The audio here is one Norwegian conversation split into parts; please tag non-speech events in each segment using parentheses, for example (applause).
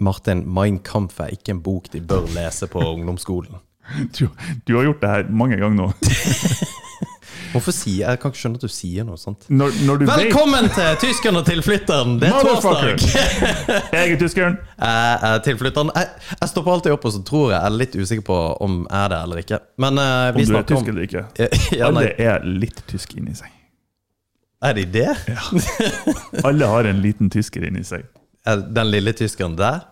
Martin, Mein Kampf er ikke en bok de bør lese på ungdomsskolen. (laughs) Du, du har gjort det her mange ganger nå. (laughs) Hvorfor sier Jeg kan ikke skjønne at du sier noe sånt. Når, når du Velkommen til tyskeren og tilflytteren! Det er torsdag! (laughs) Jeg er tyskeren. Jeg er tilflytteren. Jeg, jeg stopper alltid opp og så tror jeg jeg er litt usikker på om jeg er det eller ikke. Men eh, Om du er tysk om eller ikke. ja, Alle er litt tysk inni seg. Er de det? Ja. Alle har en liten tysker inni seg. Den lille tyskeren der?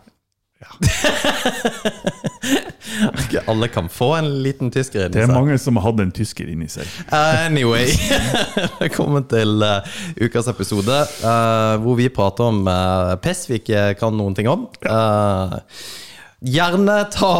Ikke (laughs) alle kan få en liten tysker inni Det er seg. mange som har hatt en tysker inni seg. Anyway, (laughs) (laughs) velkommen til uh, ukas episode uh, hvor vi prater om uh, piss vi ikke kan noen ting om. Eh, gjerne ta,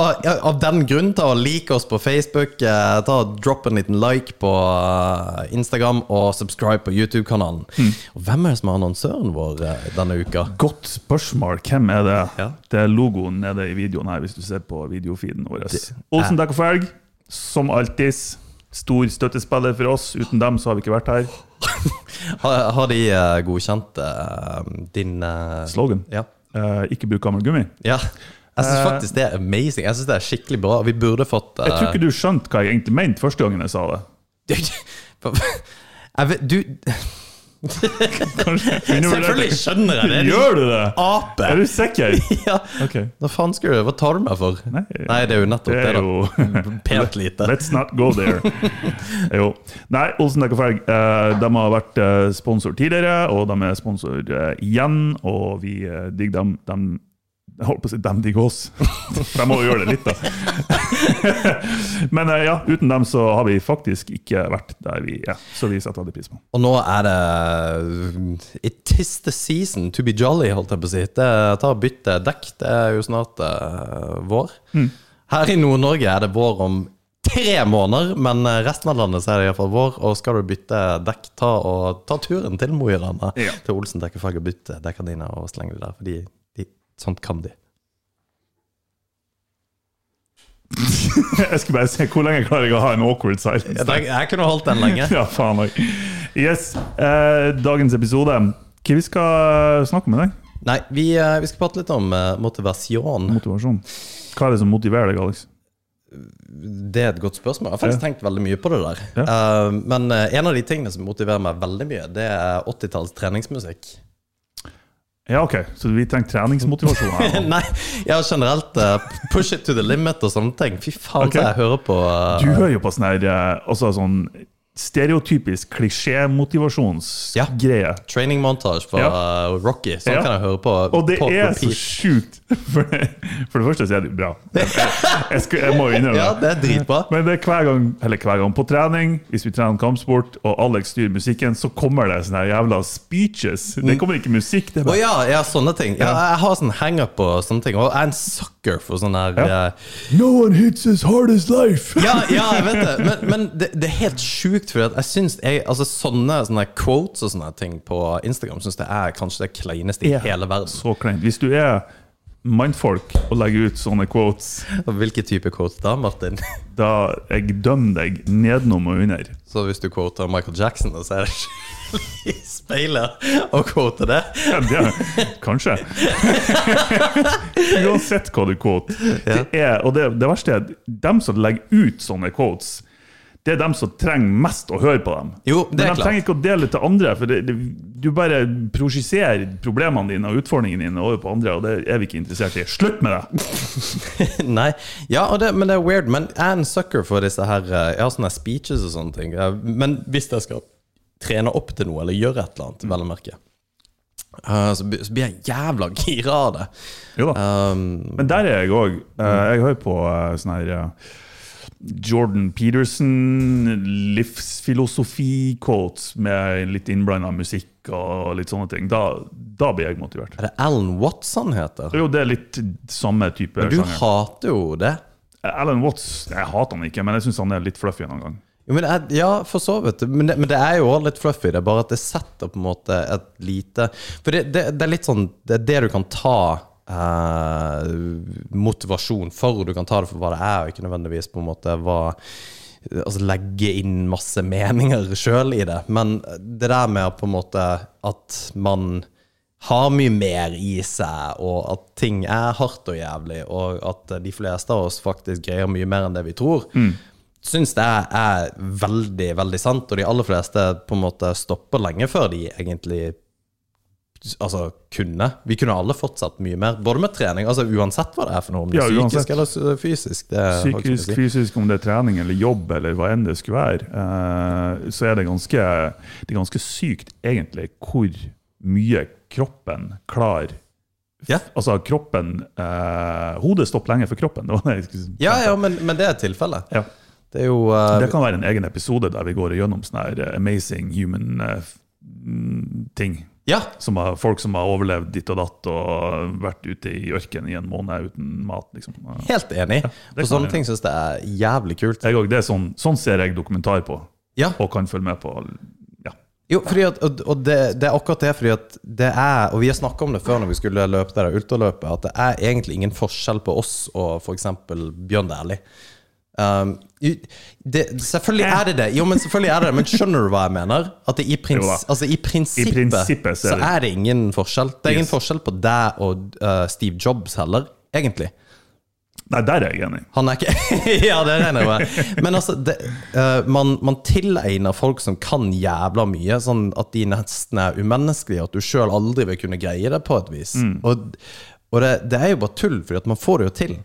av den grunn, ta og like oss på Facebook. eh, ta og Drop en liten like på eh, Instagram og subscribe på YouTube-kanalen. Og Hvem er det som er annonsøren vår eh, denne uka? Godt spørsmål. Hvem er det? Ja. Det er logoen nede i videoen her, hvis du ser på videofeeden vår. Olsen dekk og felg, som alltid. Stor støttespiller for oss. Uten dem så har vi ikke vært her. (laughs) Har, har de uh, godkjent uh, din uh, Slogan. Ja. Ikke bruk gammel gummi. ja. Jeg syns Eh. faktisk det er amazing. Jeg synes det er skikkelig bra. Vi burde fått Jeg tror ikke du skjønte hva jeg egentlig mente første gangen jeg sa det. (laughs) Jeg vet, du. (laughs) Selvfølgelig skjønner jeg det! Gjør du det? Ape! Er du sikker? (laughs) Ja, Ok. Hva faen skal du? Hva tar du meg for? Nei, Nei, det er jo nettopp det det, da. Pent lite. Let's not go there. jo. Nei, Olsen dekk og felg eh, de har vært eh, sponsor tidligere, og de er sponsor eh, igjen. Og vi eh, digger dem. dem jeg holdt på å si de digger oss. (laughs) For jeg må jo gjøre det litt, da. (laughs) Men eh, ja, uten dem så har vi faktisk ikke vært der vi er. Så vi setter veldig pris på. Og nå er det It is the season to be jolly, holdt jeg på å si. Det tar Bytte dekk. Det er jo snart uh, vår. Mm. Her i Nord-Norge er det vår om tre måneder, men eh, resten av landet så er det iallfall vår. Og skal du bytte dekk, ta, og, ta turen til Mo i Rana, Ja. til Olsen dekk og bytte dekkene dine og slenge det der. Fordi sånt kan de. (laughs) Jeg skulle bare se hvor lenge klarer jeg å ha en awkward silence. Jeg, jeg kunne holdt den lenge. (laughs) Ja, faen òg. Yes. Eh, dagens episode. Hva vi skal snakke om i dag? Nei, vi, eh, vi skal prate litt om eh, motivasjon. Motivasjon. Hva er det som motiverer deg, Alex? Det er et godt spørsmål. Jeg har faktisk Ja. tenkt veldig mye på det der. Ja. Uh, men eh, en av de tingene som motiverer meg veldig mye, det er 80-talls treningsmusikk. Ja, ok, så vi trenger treningsmotivasjon her. (laughs) Nei, ja, generelt uh, push it to the limit og sånne ting. Fy faen, okay. så jeg hører på Uh, Du hører jo på sånn her eh, altså sånn stereotypisk Ja. klisjé-motivasjonsgreie. training montage fra Ja. eh, Rocky. Sånn Ja. kan jeg høre på. Og det på er så sjukt! (laughs) For, for det første så er det bra. Jeg, jeg, skal, jeg må innrømme (laughs) Ja, det. er dritbra. Men det er hver gang, eller hver gang på trening, hvis vi trener kampsport, og Alex styrer musikken, så kommer det sånne jævla speeches. Det kommer ikke musikk. det er bare, ja, ja, sånne ting. Ja, jeg har sånn hangup på sånne ting. Og jeg er en sucker for sånn her Ja. No one hits as hard as life! Ja, ja, jeg vet det. Men, (laughs) men det, det er helt sjukt, for jeg syns jeg, altså sånne, sånne quotes og sånne ting på Instagram synes det er kanskje det kleineste i hele verden. Så kleint. Hvis du er mannfolk og legger ut sånne quotes, Hvilken Hvilke type quotes da, Martin? da jeg dømmer deg nedenom og under. Så hvis du quoter Michael Jackson, så er det i (laughs) speilet å quote det? Ja, det, kanskje. (laughs) Uansett hva du quote. Det er, og det, det verste er dem som legger ut sånne quotes, det er dem som trenger mest å høre på dem. Jo, det Men er de klart. trenger ikke å dele til andre, for det, det, du bare projiserer problemene dine og utfordringene dine over på andre, og det er vi ikke interessert i. Slutt med det! (laughs) Nei. Ja, det, men det er weird. Men jeg er en sucker for disse her eh, Jeg har sånne speeches og sånne ting. Eh, Men hvis jeg skal trene opp til noe, eller gjøre et eller annet, vel å merke, Uh, så blir jeg jævla gira av det. Jo da. Um, Men der er jeg òg. Jeg hører på uh, sånn her eh, Jordan Peterson, livsfilosofi-quotes med litt innblanda musikk og litt sånne ting. Da, da blir jeg motivert. er det Alan Watts han heter? Jo, det er litt samme type Men du sjanger. hater jo det. Alan Watts, jeg hater han ikke, men jeg syns han er litt fluffy noen gang. Jo, er, ja, for så vidt. Men det, men det er jo også litt fluffy. Det er bare at det setter på en måte et lite For det, det, det er litt sånn Det er det du kan ta eh, motivasjon for. Du kan ta det for hva det er, og ikke nødvendigvis på en måte hva Altså legge inn masse meninger sjøl i det. Men det der med på en måte at man har mye mer i seg, og at ting er hardt og jævlig, og at de fleste av oss faktisk greier mye mer enn det vi tror, syns det er veldig, veldig sant. Og de aller fleste på en måte stopper lenge før de egentlig Altså kunne. Vi kunne alle fortsatt mye mer, både med trening, altså uansett hva det er for noe, om det er Ja, psykisk eller fysisk. Psykisk, si. fysisk, om det er trening eller jobb eller hva enn det skulle være, eh, så er det ganske, det er ganske sykt egentlig hvor mye kroppen klarer. Ja. Altså kroppen eh, Hodet stopper lenge for kroppen. (laughs) Det var det si. Ja, ja, men, men det er tilfellet. Ja. Det er jo eh, Det kan være en egen episode der vi går gjennom sånne eh, amazing human eh, mm, ting. Ja, Som har, folk som har overlevd ditt og datt og vært ute i ørkenen i en måned uten mat. liksom. helt enig. Ja, For sånne ting syns jeg er jævlig kult. Jeg det er sånn, sånn ser jeg dokumentar på, Ja, og kan følge med på. Ja. Jo, at, og, og det, det er akkurat det, fordi at det er Og vi har snakka om det før når vi skulle løpe det der ultraløpet, at det er egentlig ingen forskjell på oss og f.eks. Bjørn Dæhlie. Um, det, selvfølgelig er det det. Jo, men selvfølgelig er det det. Men skjønner du hva jeg mener? At det i, prins, altså, i, prinsippet, I prinsippet så så er det- er det ingen forskjell. Det er ingen Yes. forskjell på deg og uh, Steve Jobs heller, egentlig. Nei, der er jeg enig. Han er ikke (laughs) Ja, det regner jeg med. Men altså, det, uh, man, man tilegner folk som kan jævla mye, sånn at de nesten er umenneskelige, at du sjøl aldri vil kunne greie det på et vis. Og, og det, det er jo bare tull, fordi at man får det jo til.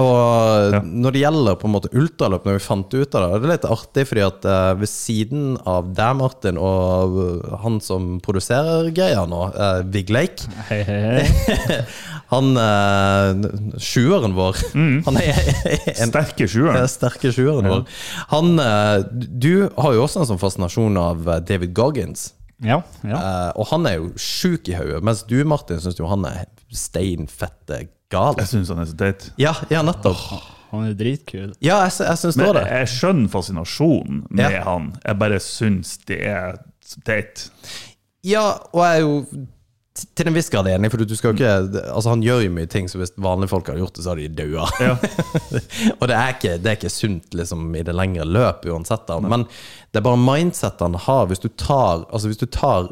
Og når det gjelder på en måte ultraløp, når vi fant ut av det, det er litt artig, fordi at eh, ved siden av deg, Martin, og eh, han som produserer greia nå, uh, Big Lake Hei, hei, hei. (laughs) Han uh, Sjueren vår Han er en Sterke sjueren. sterke sjueren vår. Han, eh, du har jo også en sånn fascinasjon av eh, David Goggins. Ja, ja. Eh, og han er jo sjuk i hodet, mens du, Martin, syns jo han er stein fette gal. Jeg syns han er så teit. Ja, ja, nettopp. Han er dritkul. Ja, jeg, jeg syns det Men det. jeg skjønner fascinasjonen med Ja. han. Jeg bare syns det er teit. Ja, og jeg er jo til en viss grad enig, for du skal jo ikke Altså, han gjør jo mye ting, så hvis vanlige folk hadde gjort det, så hadde de daua. Ja. (laughs) og det er, ikke, det er ikke sunt liksom, i det lengre løp uansett. Da. Men det er bare mindset han har. Hvis du tar, altså, hvis du tar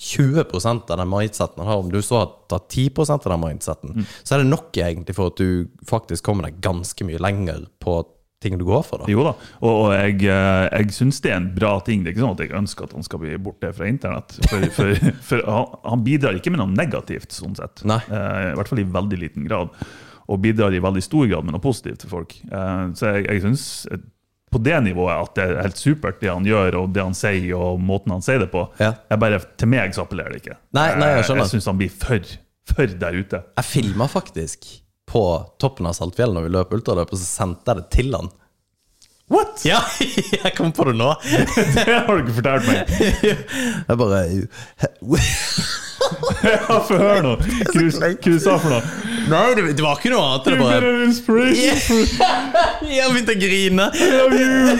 20% av den mindseten han har, om du så har tatt 10% av den mindseten, så er det nok egentlig for at du faktisk kommer deg ganske mye lenger på ting du går for. da Jo da, og, og jeg, eh, jeg syns det er en bra ting. Det er ikke sånn at jeg ønsker at han skal bli borte fra internett. For, (laughs) for, for han, han bidrar ikke med noe negativt, sånn sett. Nei. Eh, I hvert fall i veldig liten grad. Og bidrar i veldig stor grad med noe positivt til folk. Eh, så jeg, jeg syns på det nivået at det er helt supert, det han gjør, og det han sier, og måten han sier det på. Ja. Jeg bare, til meg så appellerer det ikke. Nei, nei, jeg Eh, skjønner. jeg syns han blir for, for der ute. Jeg filma faktisk på toppen av Saltfjellet når vi løp og så sendte jeg det til han. What?! Ja, (laughs) jeg kom på det nå. (laughs) Det har du ikke fortalt meg! (laughs) Jeg bare Ja, Få høre nå! Hva du- hva du sa for noe? Nei, det, det var ikke noe annet. Det bare an (laughs) har Jeg begynte å grine. I love you!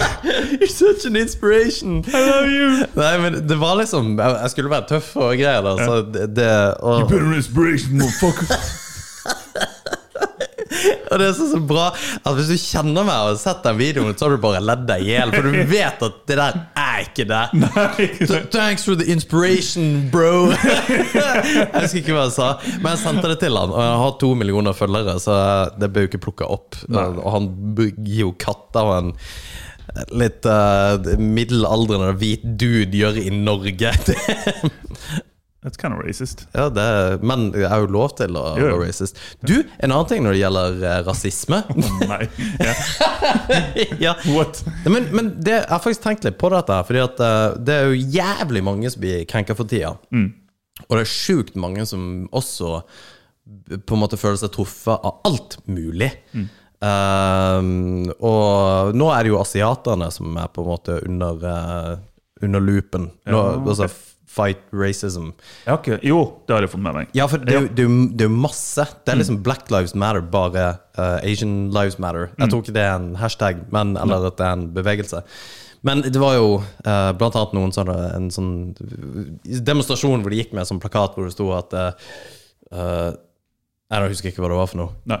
(laughs) You're such an inspiration. I love you! Nei, men det var liksom Jeg jeg skulle være tøff og greier. Da, så det, det, og, You better inspiration, motherfucker! (laughs) og det er så, så bra at hvis du kjenner meg og har sett den videoen, så har du bare ledd deg i hjel. For du vet at det der er ikke det. (laughs) Nei. Thanks for the inspiration, bro. (laughs) jeg husker ikke hva jeg sa, men jeg sendte det til han. Og jeg har to millioner følgere, så det bør jo ikke plukke opp. Og han gir jo katter og en litt uh, middelaldrende hvit dude gjør i Norge. (laughs) That's kind of racist. ja, det, men jeg har jo lov til å være racist. Du, en annen ting når det gjelder eh, rasisme. Nei. Ja. (laughs) ja. What? Men, men det, jeg har faktisk tenkt litt på dette, fordi at eh, det er jo jævlig mange som blir krenka for tida. Og det er sjukt mange som også på en måte føler seg truffet av alt mulig. Um, og nå er det jo asiaterne som er på en måte under, eh, under loopen. Nå, Ja, okay. altså fight racism. Ikke, jo, det har jeg fått med meg. Ja, for det, er jo- masse. Det er liksom Black Lives Matter, bare uh, Asian Lives Matter. Jeg tror ikke det er en hashtag, men, eller at det er en bevegelse. Men det var jo uh, blant annet noen sånne, en sånn demonstrasjon hvor de gikk med en sånn plakat hvor det sto at uh, Jeg husker ikke hva det var for noe. Nei.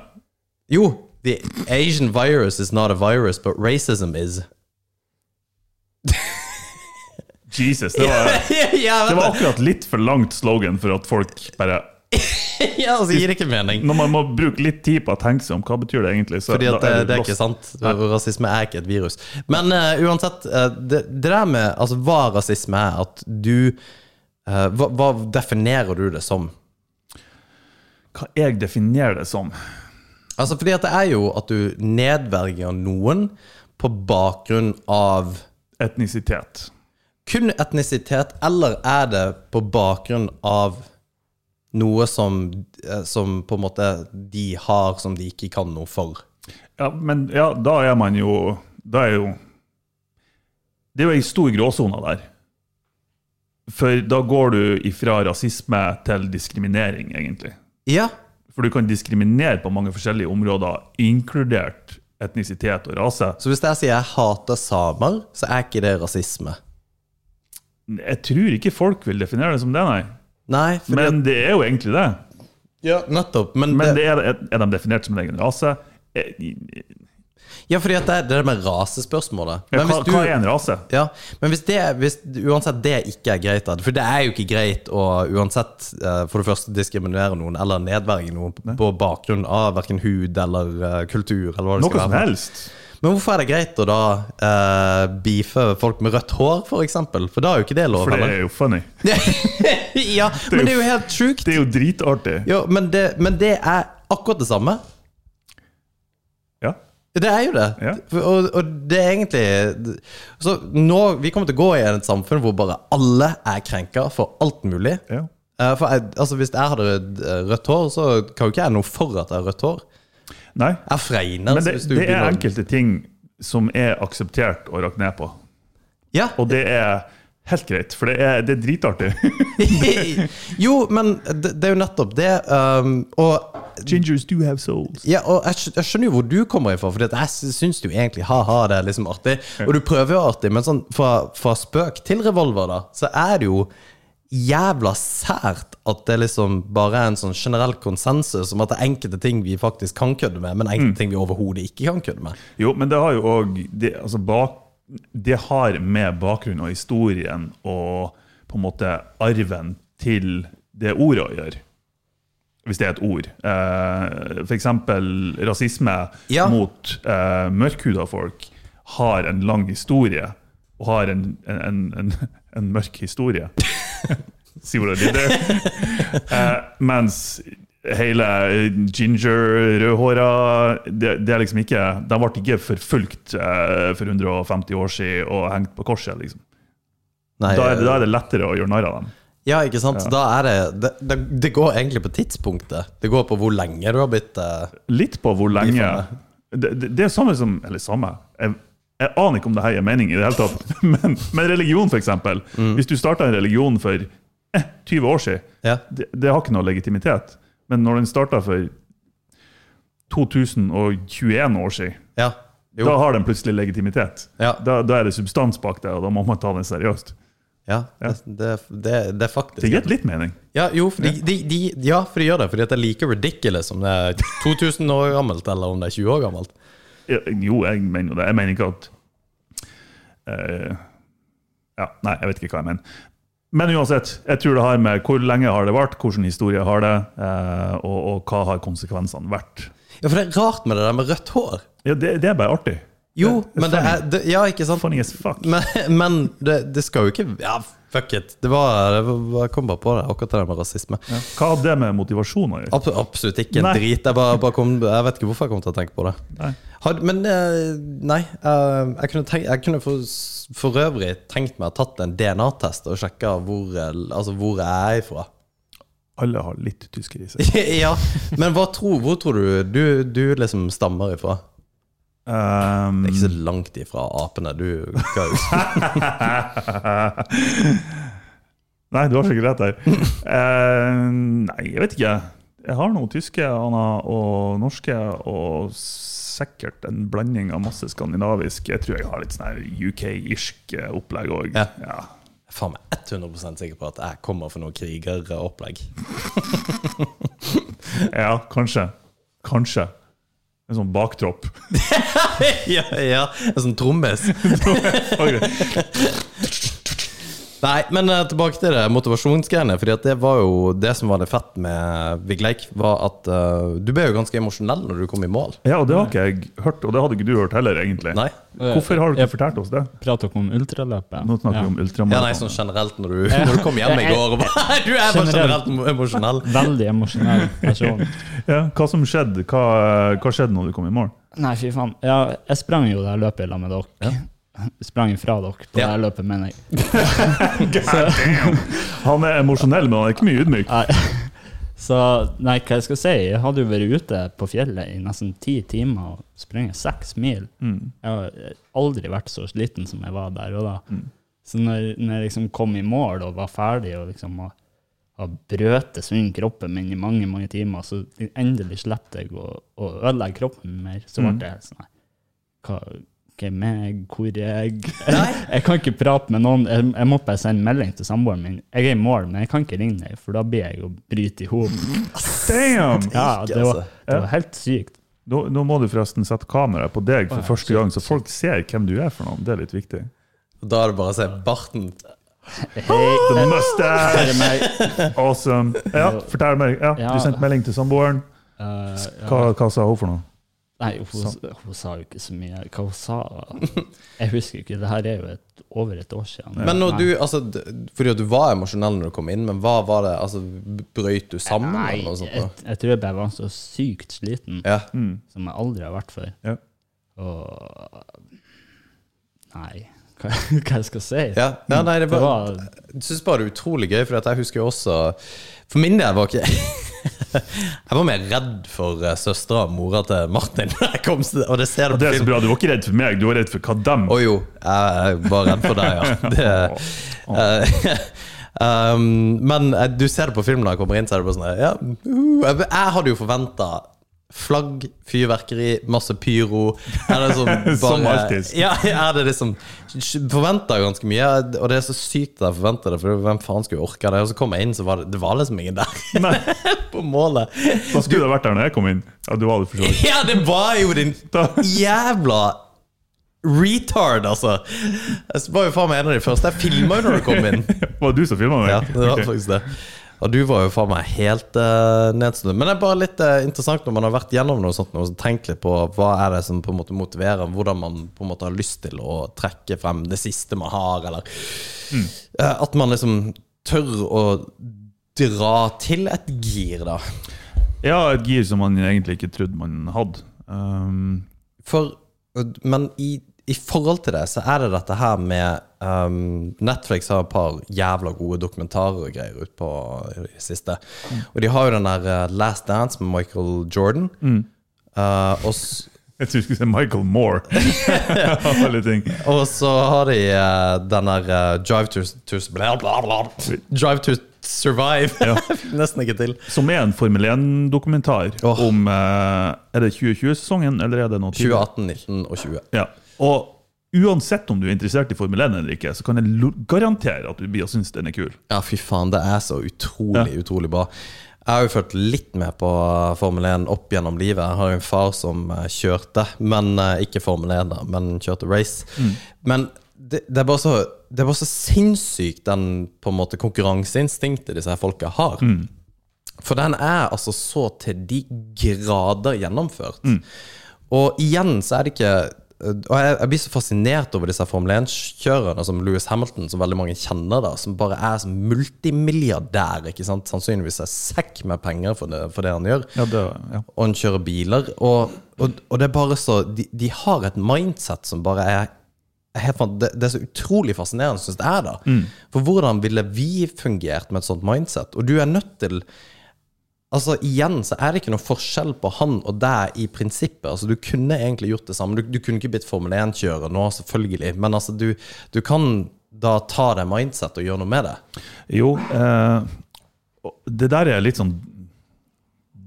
Jo, the Asian virus is not a virus, but racism is. Jesus, det var, (laughs) ja, det var akkurat litt for langt slogan for at folk bare (laughs) ja, altså gir det ikke mening. Når man må bruke litt tid på å tenke seg om hva betyr det egentlig, så Fordi at det, er det er ikke sant. Rasisme er ikke et virus. Men uh, uansett, uh, det, det der med altså, hva rasisme er, at du uh, hva, hva definerer du det som? Hva jeg definerer det som? Altså, fordi at det er jo at du nedverger noen på bakgrunn av Etnisitet. Kun etnisitet, eller er det på bakgrunn av noe som, eh, som på en måte de har som de ikke kan noe for? Ja, men ja, da er man jo Da er jo Det er jo ei stor gråsone der. For da går du ifra rasisme til diskriminering, egentlig. Ja, For du kan diskriminere på mange forskjellige områder, inkludert etnisitet og rase. så hvis jeg sier jeg hater samer, så er ikke det rasisme. Jeg tror ikke folk vil definere det som det, nei. Nei, Men det er jo egentlig det. ja, nettopp. Men, Men det, det er, er de definert som en egen rase? Eh, ja, fordi at det er det med rasespørsmålet. Ja, Men hva, hvis du, hva er en rase? ja, men hvis det, hvis, uansett det ikke er greit, for det er jo ikke greit å uansett eh, for det første diskriminere noen eller nedverge noen på- bakgrunn av verken hud eller eh, kultur. eller hva det Noe skal som helst. Men hvorfor er det greit å da uh, beefe folk med rødt hår, for eksempel? For da er jo ikke det lov, For det er jo funny. (laughs) ja, men det er jo helt sjukt. Det er jo dritartig. Ja, men, det, men det er akkurat det samme. Ja. Det er jo det. Ja. Og, og det er egentlig Så nå, Vi kommer til å gå i et samfunn hvor bare alle er krenka for alt mulig. ja. Eh, For jeg, altså Hvis jeg hadde rødt hår, så kan jo ikke jeg noe for at jeg har rødt hår. Nei. Jeg fregner. Men det, det er enkelte ting som er akseptert å rakke ned på. Ja. Og det er helt greit, for det er, det er dritartig. (laughs) jo, men det, det er jo nettopp det. Um, og Gingers do have souls. Ja, og jeg, jeg skjønner jo hvor du kommer ifra, for jeg syns jo egentlig ha-ha, det er liksom artig. Og du prøver jo artig, men sånn fra, fra spøk til revolver, da, så er det jo jævla sært at det liksom bare er en sånn generell konsensus om at det er enkelte ting vi faktisk kan kødde med, men enkelte ting vi overhodet ikke kan kødde med. Jo, men det har jo òg det, altså det har med bakgrunnen og historien og på en måte arven til det ordet å gjøre. Hvis det er et ord. Eh, eksempel rasisme Ja. mot eh, mørkhuda folk har en lang historie. Og har en, en, en, en, en mørk historie. (laughs) Si ordet det. Eh, mens hele ginger, rødhåra det, det er liksom ikke, De ble ikke forfulgt eh, for 150 år siden og hengt på korset. liksom. Nei, Da er, det, da er det lettere å gjøre narr av dem. Ja, ikke sant? Da er det, det, det går egentlig på tidspunktet. Det går på hvor lenge du har blitt eh, Litt på hvor lenge det, det, det er samme som Eller samme. Jeg, jeg aner ikke om det her gir mening i det hele tatt. (laughs) Men, men religion, f.eks. Mm. Hvis du starta en religion for eh, 20 år siden, Ja. det, det har ikke noe legitimitet. Men når den starta for 2021 år siden, ja. Da har den plutselig legitimitet. Ja. Da, da er det substans bak det, og da må man ta den seriøst. Ja, det, det, det, er faktisk Det gir litt mening. Ja, jo, for de, de, de, ja, for de gjør det. Fordi det er like ridiculous om det er 2000 år gammelt, eller om det er 20 år gammelt. Jo, jeg mener jo det. Jeg mener ikke at uh, Ja, nei, jeg vet ikke hva jeg mener. Men uansett, jeg tror det har med hvor lenge har det vart, hvilken historie har det, eh, og, og hva har konsekvensene vært. Ja, for det er rart med det der med rødt hår. Ja, det, det er bare artig. Jo, Det men det er det, Ja, ikke sant? Funny as fuck. Men, men det, det skal jo ikke Ja, fuck it. Det var, Jeg kom bare på det, akkurat det med rasisme. Ja. Hva hadde det med motivasjon å gjøre? Abs absolutt ikke en Nei. drit. Jeg, bare, bare kom, jeg vet ikke hvorfor jeg kom til å tenke på det. Nei. Had, men eh, nei. eh, jeg kunne, tenkt, jeg kunne for, for øvrig tenkt meg å tatt en DNA-test og sjekka hvor, eh, altså hvor jeg er ifra. Alle har litt tysker i seg. (laughs) ja, men tror, hvor tror du du, du liksom stammer ifra? Um, Det er ikke så langt ifra apene. Du (laughs) nei, du har sikkert rett der. Uh, nei, jeg vet ikke. Jeg har noen tyske aner og norske, og sikkert en blanding av masse skandinavisk. Jeg tror jeg har litt sånn UK-irsk opplegg òg. Ja. Ja. Jeg er faen meg 100 sikker på at jeg kommer for noe krigeropplegg. (laughs) ja, kanskje. Kanskje. En sånn baktropp. (laughs) ja, ja, en sånn trommis. (laughs) Nei, men eh, tilbake til det motivasjonsgreiene. Fordi det var jo det som var det fett med Vigleik, var at uh, du ble jo ganske emosjonell når du kom i mål. Ja, og det har ikke jeg hørt, og det hadde ikke du hørt heller, egentlig. Nei? Hvorfor har du ikke fortalt oss det? Prater dere om ultraløpet? Nå snakker vi om Ja, nei, sånn generelt når du, når du kom hjem i går og bare (laughs) Du er bare Generelt. generelt emosjonell. (laughs) Veldig emosjonell person. Ja, hva som skjedde? Hva, hva skjedde når du kom i mål? Nei, fy faen. Ja, jeg sprang jo det løpet i lag med dere. Sprang fra dere på Ja. det løpet, mener jeg. (laughs) Han er emosjonell, men han er ikke mye ydmyk. Nei. Så nei, hva jeg skal si, jeg hadde jo vært ute på fjellet i nesten ti timer og sprunget seks mil. Mm. Jeg har aldri vært så sliten som jeg var der og da. Så når, når jeg liksom kom i mål og var ferdig og liksom har, har brøtet sund kroppen min i mange mange timer, så endelig slapp jeg å, å ødelegge kroppen mer, så ble det sånn nei. hva, er meg, hvor jeg? jeg kan ikke prate med noen, jeg, jeg må bare sende melding til samboeren min. Jeg er i mål, men jeg kan ikke ringe deg, for da blir jeg å bryte i hop. Damn! Ja, det var, altså. det var helt sykt. Nå, nå må du forresten sette kameraet på deg for første gang, så folk ser hvem du er for noen. Det er litt viktig. Da er det bare å se barten. Hei, The mustache! Awesome. Ja, fortell meg. Ja, du sendte melding til samboeren. Uh. Hva, hva sa hun for noe? Nei, hun, hun sa jo ikke så mye. Hva hun sa Jeg husker ikke. Det her er jo et, over et år siden. Men når Nei. du, altså, fordi at du var emosjonell når du kom inn, men hva var det? Altså, Brøyt du sammen? Nei, eller noe sånt? jeg, jeg tror jeg bare var så sykt sliten Ja. Mm. som jeg aldri har vært før. Ja. Og Nei, hva, (laughs) jeg skal si? Ja, ja, nei, det Det var, var Jeg syns bare det er utrolig gøy, for jeg husker jo også For min del var ikke (laughs) Jeg var mer redd for uh, søstera og mora til Martin. (laughs) kom, og det ser du på det er så bra. Du var ikke redd for meg, du var redd for hva dem Å jo, jeg var redd for deg, ja. (laughs) Det, eh, (laughs) um, men eh, du ser det på film når jeg kommer inn, så er det bare sånn ja, uh, jeg hadde jo forventa flagg, fyrverkeri, masse pyro. Er det sånn (laughs) bare, Som alltid. Ja, er det liksom Forventa ganske mye, og det er så sykt at jeg forventer det, for hvem faen skulle orke det? Og så kom jeg inn, så var det, det var liksom ingen der (laughs) på målet. da skulle du ha vært der når jeg kom inn. Ja, du var det for så vidt. Ja, det var jo din jævla retard, altså. Jeg var jo faen meg en av de første. Jeg filma jo når du kom inn. (laughs) Var det du som filma meg? Ja, det var okay. faktisk det. Og du var jo faen meg helt uh, nedsnødd. Men det er bare litt uh, interessant når man har vært gjennom noe sånt, og tenkt litt på hva er det som på en måte motiverer, hvordan man på en måte har lyst til å trekke frem det siste man har, eller eh, At man liksom tør å dra til et gir, da. Ja, et gir som man egentlig ikke trodde man hadde. Um, For, men i, i forhold til det, så er det dette her med um, Netflix har et par jævla gode dokumentarer og greier ut på i det siste. Og de har jo den der uh, Last Dance med Michael Jordan. Uh, og, jeg tror du skulle si Michael Moore. (laughs) Av alle ting. og så har de uh, den der uh, Drive to, to bla, bla, bla. Drive to Survive. Ja. (laughs) Nesten ikke til. Som er en Formel 1-dokumentar oh. om eh, Er det 2020-sesongen, eller er det noe tidligere? 2018, 19 og 20. Ja. Og uansett om du er interessert i Formel 1 eller ikke, så kan jeg garantere at du blir og synes den er kul. Ja, fy faen, det er så utrolig, utrolig bra. Jeg har jo fulgt litt med på Formel 1 opp gjennom livet. Jeg har jo en far som eh, kjørte, men eh, ikke Formel 1, da, men kjørte race. Men det, det, er bare så, det er bare så sinnssykt den på en måte konkurranseinstinktet disse her folka har. For den er altså så til de grader gjennomført. Og igjen så er det ikke Og jeg, jeg blir så fascinert over disse Formel 1-kjørerne som Louis Hamilton, som veldig mange kjenner, da som bare er som multimilliardær. ikke sant? Sannsynligvis er sekk med penger for det, for det han gjør. Ja, det, ja. Og han kjører biler. Og, og, og det er bare så de, de har et mindset som bare er helt, det, det er så utrolig fascinerende, syns jeg. da For hvordan ville vi fungert med et sånt mindset? Og du er nødt til Altså Igjen så er det ikke noe forskjell på han og deg i prinsippet. Altså Du kunne egentlig gjort det samme. Du, du kunne ikke blitt Formel 1-kjører nå, selvfølgelig. Men altså du, du kan da ta det mindset og gjøre noe med det. Jo, eh, det der er litt sånn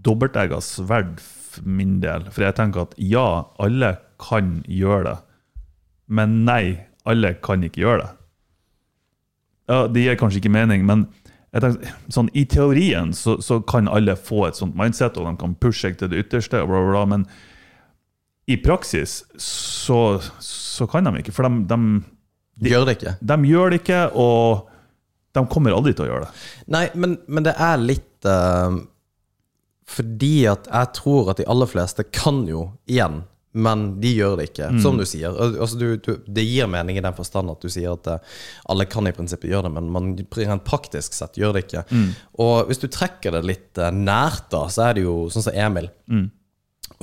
dobbeltegga sverd for min del. For jeg tenker at ja, alle kan gjøre det. Men nei, alle kan ikke gjøre det. Ja, Det gir kanskje ikke mening, men tenker, sånn, i teorien så, så kan alle få et sånt mindset, og de kan pushe seg til det ytterste, bla, bla, bla, men i praksis så, så kan de ikke. For de, de, Gjør det ikke. de gjør det ikke, og De kommer aldri til å gjøre det. Nei, men, men det er litt uh, Fordi at jeg tror at de aller fleste kan jo igjen, men de gjør det ikke. Som du sier. Altså, du, du, det gir mening i den forstand at du sier at uh, alle kan i prinsippet gjøre det, men man rent praktisk sett gjør det ikke. Og hvis du trekker det litt uh, nært, da, så er det jo sånn som Emil.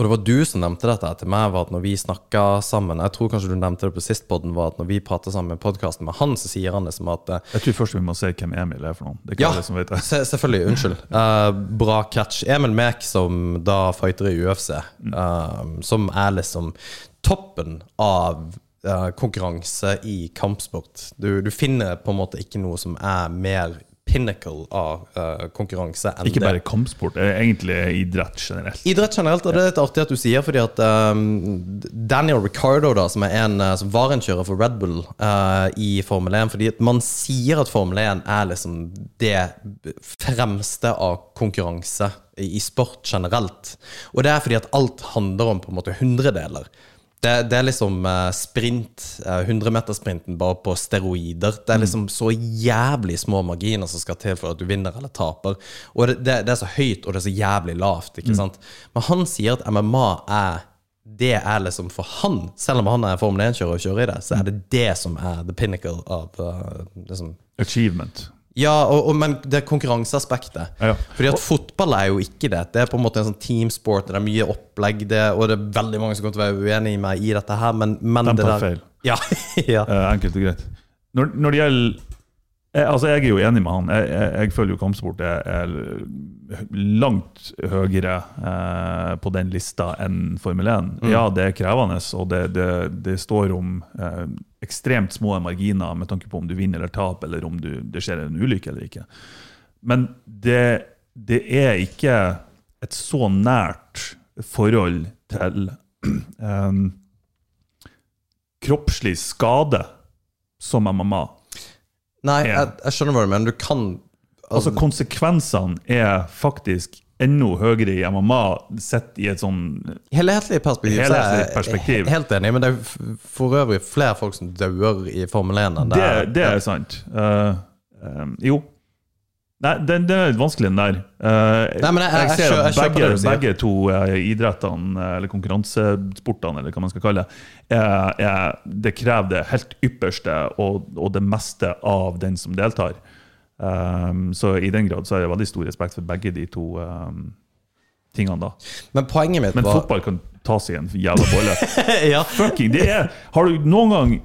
Og det var du som nevnte dette til meg, var at når vi snakka sammen Jeg tror kanskje du nevnte det på sist podden, var at når vi prater sammen med podkasten med han, så sier han liksom at eh, Jeg tror først vi må se hvem Emil er for noen. Det er ikke ja, alle som vet det. se, selvfølgelig. Unnskyld. Uh, (laughs) bra catch. Emil Mek, som da fighter i UFC, uh, som er liksom toppen av uh, konkurranse i kampsport. Du, du finner på en måte ikke noe som er mer pinnacle av uh, konkurranse enn Ikke bare kampsport, det er egentlig idrett generelt. Idrett generelt, og det er litt artig at du sier, fordi at um, Daniel Ricardo, da, som er en uh, som var en kjører for Red Bull uh, i Formel 1 Fordi at man sier at Formel 1 er liksom det fremste av konkurranse i, i sport generelt. Og det er fordi at alt handler om på en måte hundredeler. Det, det er liksom eh, sprint, uh, 100-metersprinten bare på steroider. Det er liksom så jævlig små marginer som skal til for at du vinner eller taper. Og det, det, det er så høyt, og det er så jævlig lavt. ikke sant? Men han sier at MMA er det er liksom for han, selv om han er Formel 1-kjører og kjører i det, så er det det som er the pinnacle av uh, liksom Achievement. Ja, og, og, men det er konkurranseaspektet. Ja. Fordi at fotball er jo ikke det. Det er på en måte en sånn teamsport, det er mye opplegg, det, og det er veldig mange som kommer til å være uenig med meg i dette her, men, men De det tar der feil. (laughs) Ja, ja. Eh, enkelt og greit. Når, når det gjelder jeg, altså jeg er jo enig med han. Jeg, jeg, jeg føler jo kampsport er, er langt høyere eh, på den lista enn Formel 1. Ja, det er krevende, og det, det, det står om eh, ekstremt små marginer med tanke på om du vinner eller taper, eller om du, det skjer en ulykke eller ikke. Men det, det er ikke et så nært forhold til (clears throat) um, kroppslig skade som MMA. Nei, jeg, jeg skjønner hva du mener. Du kan Altså Konsekvensene er faktisk enda høyere i MMA sett i et sånn Helhetlig perspektiv, Helhetlig perspektiv. Jeg perspektiv. helt enig, men det er for øvrig flere folk som dør i Formel 1 enn Det, er- det er sant. Uh, um, jo. Nei, den, den er litt vanskelig, den der. Uh, Nei, men jeg- jeg ser at begge, det begge to uh, idrettene, eller konkurransesportene, eller hva man skal kalle det, er- er- det krever det helt ypperste og, og det meste av den som deltar. Um, så i den grad så har jeg veldig stor respekt for begge de to um, tingene. da. Men poenget mitt Men var fotball kan tas i en jævla bolle. (laughs) ja. Fucking, det er Har du noen gang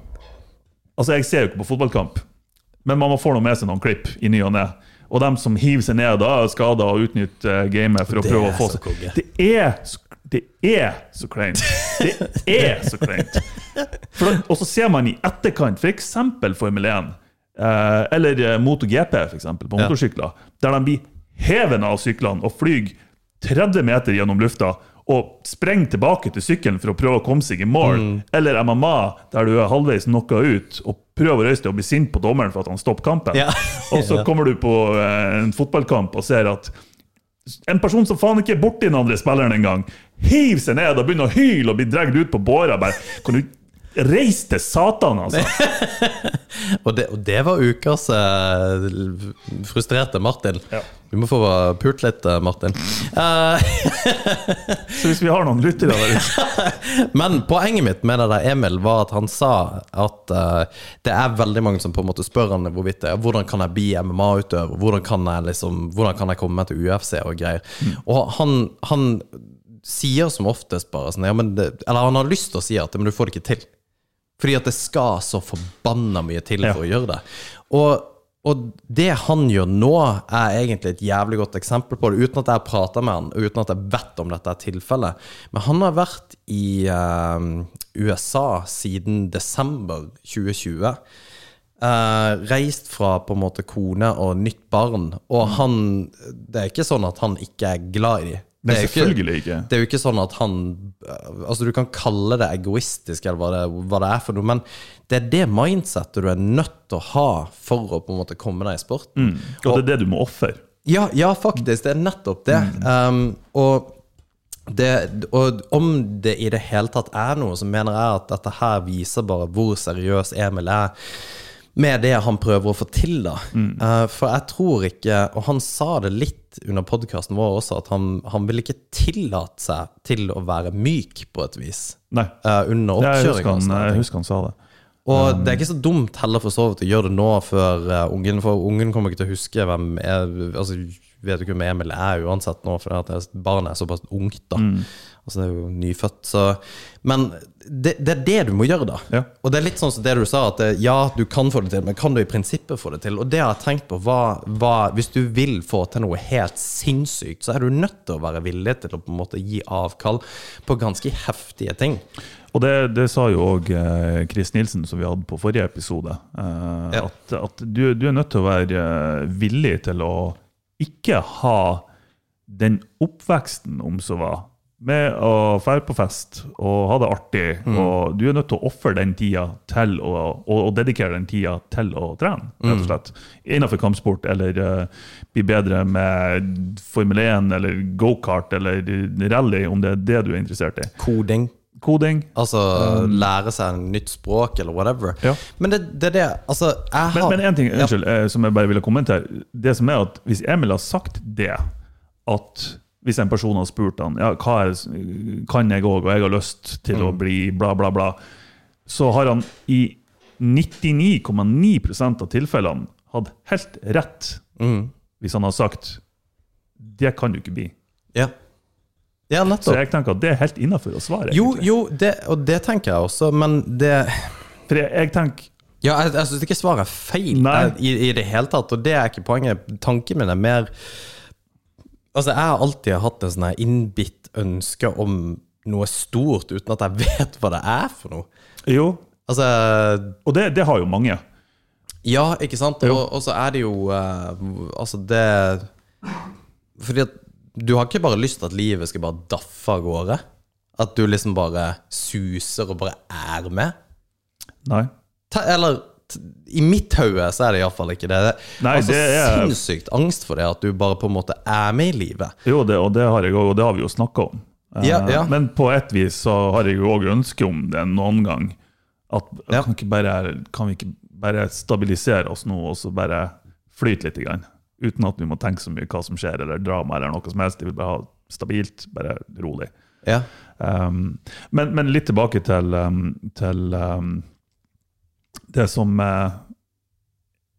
Altså, jeg ser jo ikke på fotballkamp, men man må få noe med seg noen klipp i ny og ne. Og dem som hiver seg ned da, er skada og utnytter gamet for å Det prøve er å få seg. Det er det er så kleint. Det er så kleint. Og så ser man i etterkant, f.eks. Formel 1, eh, eller eh, MotoGP, eksempel, på motorsykler, der de blir hevet av syklene og flyr 30 meter gjennom lufta og sprenger tilbake til sykkelen for å prøve å komme seg i mål. Mm. Eller MMA, der du er halvveis knocka ut og prøver å reise deg og bli sint på dommeren for at han stopper kampen. Ja. (laughs) og så kommer du på eh, en fotballkamp og ser at en person som faen ikke er borti den andre spilleren engang, hiver seg ned og begynner å hyle og blir dratt ut på båra. Bare, Kan du reise til satan, altså? (laughs) Og det, og det var ukas eh, frustrerte Martin. Ja. Du må få pult litt, eh, Martin. Uh, (laughs) Så hvis vi har noen lyttere der ute (laughs) men poenget mitt med det der Emil var at han sa at uh, det er veldig mange som på en måte spør han hvorvidt hvordan kan jeg bli MMA-utøver, hvordan kan jeg liksom, hvordan kan jeg komme til UFC og greier. Og han, han sier som oftest bare sånn ja, men det, Eller han har lyst til å si at men du får det ikke til. Fordi at det skal så forbanna mye til Ja. for å gjøre det. Og, og det han gjør nå, er egentlig et jævlig godt eksempel på det, uten at jeg har prata med han, og uten at jeg vet om dette er tilfellet. Men han har vært i eh, USA siden desember 2020. Eh, reist fra på en måte kone og nytt barn. Og han Det er ikke sånn at han ikke er glad i dem. Nei, Det er jo ikke- ikke. det er jo ikke sånn at han Altså Du kan kalle det egoistisk, eller hva det, hva det er for noe, men det er det mindsettet du er nødt til å ha for å på en måte komme deg i sporten. Og det er det du må ofre. Ja, ja, faktisk. Det er nettopp det. Um, og, det. og om det i det hele tatt er noe, så mener jeg at dette her viser bare hvor seriøs Emil er med det han prøver å få til, da. Eh, for jeg tror ikke Og han sa det litt under podkasten vår også, at han, han ville ikke tillate seg til å være myk, på et vis, Nei. Uh, under Jeg oppkjøringa. han, jeg husker han sa det. Og det er ikke så dumt heller for så vidt å gjøre det nå før uh, ungen For ungen kommer ikke til å huske hvem er, altså, Vet du ikke hvem Emil er uansett nå, for barnet er såpass ungt. da Altså det er jo nyfødt. Så, men det, det er det du må gjøre, da. Ja. Og det er litt sånn som det du sa, at ja, du kan få det til, men kan du i prinsippet få det til? Og det har jeg tenkt på. var, hvis du vil få til noe helt sinnssykt, så er du nødt til å være villig til å på en måte gi avkall på ganske heftige ting. Og det, det sa jo òg eh, Chris Nilsen, som vi hadde på forrige episode. Eh, Ja. At, at du, du er nødt til å være eh, villig til å ikke ha den oppveksten, om så var, med å dra på fest og ha det artig. og Du er nødt til å ofre den tida til å, og, og dedikere den tida til å trene, rett og slett. Innenfor kampsport, eller uh, bli bedre med Formel 1 eller gokart eller rally, om det er det du er interessert i. Koding. Koding. Altså lære seg en nytt språk, eller whatever. Ja. Men det er det, det Altså, jeg har men en ting unnskyld, ja. som jeg bare ville kommentere. Det som er at Hvis Emil har sagt det, at hvis en person har spurt han, ja, hva er, kan jeg òg, og jeg har lyst til å bli bla, bla, bla, så har han i 99,9% av tilfellene hatt helt rett Mm. hvis han har sagt det kan du ikke bli. Ja, ja Så jeg tenker at det er helt innafor å svare. Jo, egentlig. jo, det, og det tenker jeg også, men det For jeg, jeg tenker Ja, jeg, jeg syns ikke svaret er feil i, i det hele tatt, og det er ikke poenget. Tanken min er mer Altså, jeg har alltid hatt en sånn innbitt ønske om noe stort, uten at jeg vet hva det er for noe. Jo, Altså og det, det har jo mange. Ja, ikke sant? Og, og så er det jo uh, Altså, det Fordi at du har ikke bare lyst til at livet skal bare daffe av gårde. At du liksom bare suser og bare er med. Nei. Ta, eller i mitt hode så er det iallfall ikke det. Nei, altså, det er- Sinnssykt angst for det, at du bare på en måte er med i livet. Jo, det, og det har jeg òg, og det har vi jo snakka om. Eh, Ja, ja. Men på et vis så har jeg jo òg ønske om det noen gang. At Ja. kan, bare, kan vi ikke bare stabilisere oss nå, og så bare flyte litt? Grann, uten at vi må tenke så mye hva som skjer, eller drama eller noe som helst. Vi vil bare ha stabilt, bare rolig. Ja. Um, men, men litt tilbake til, um, til um, det som eh,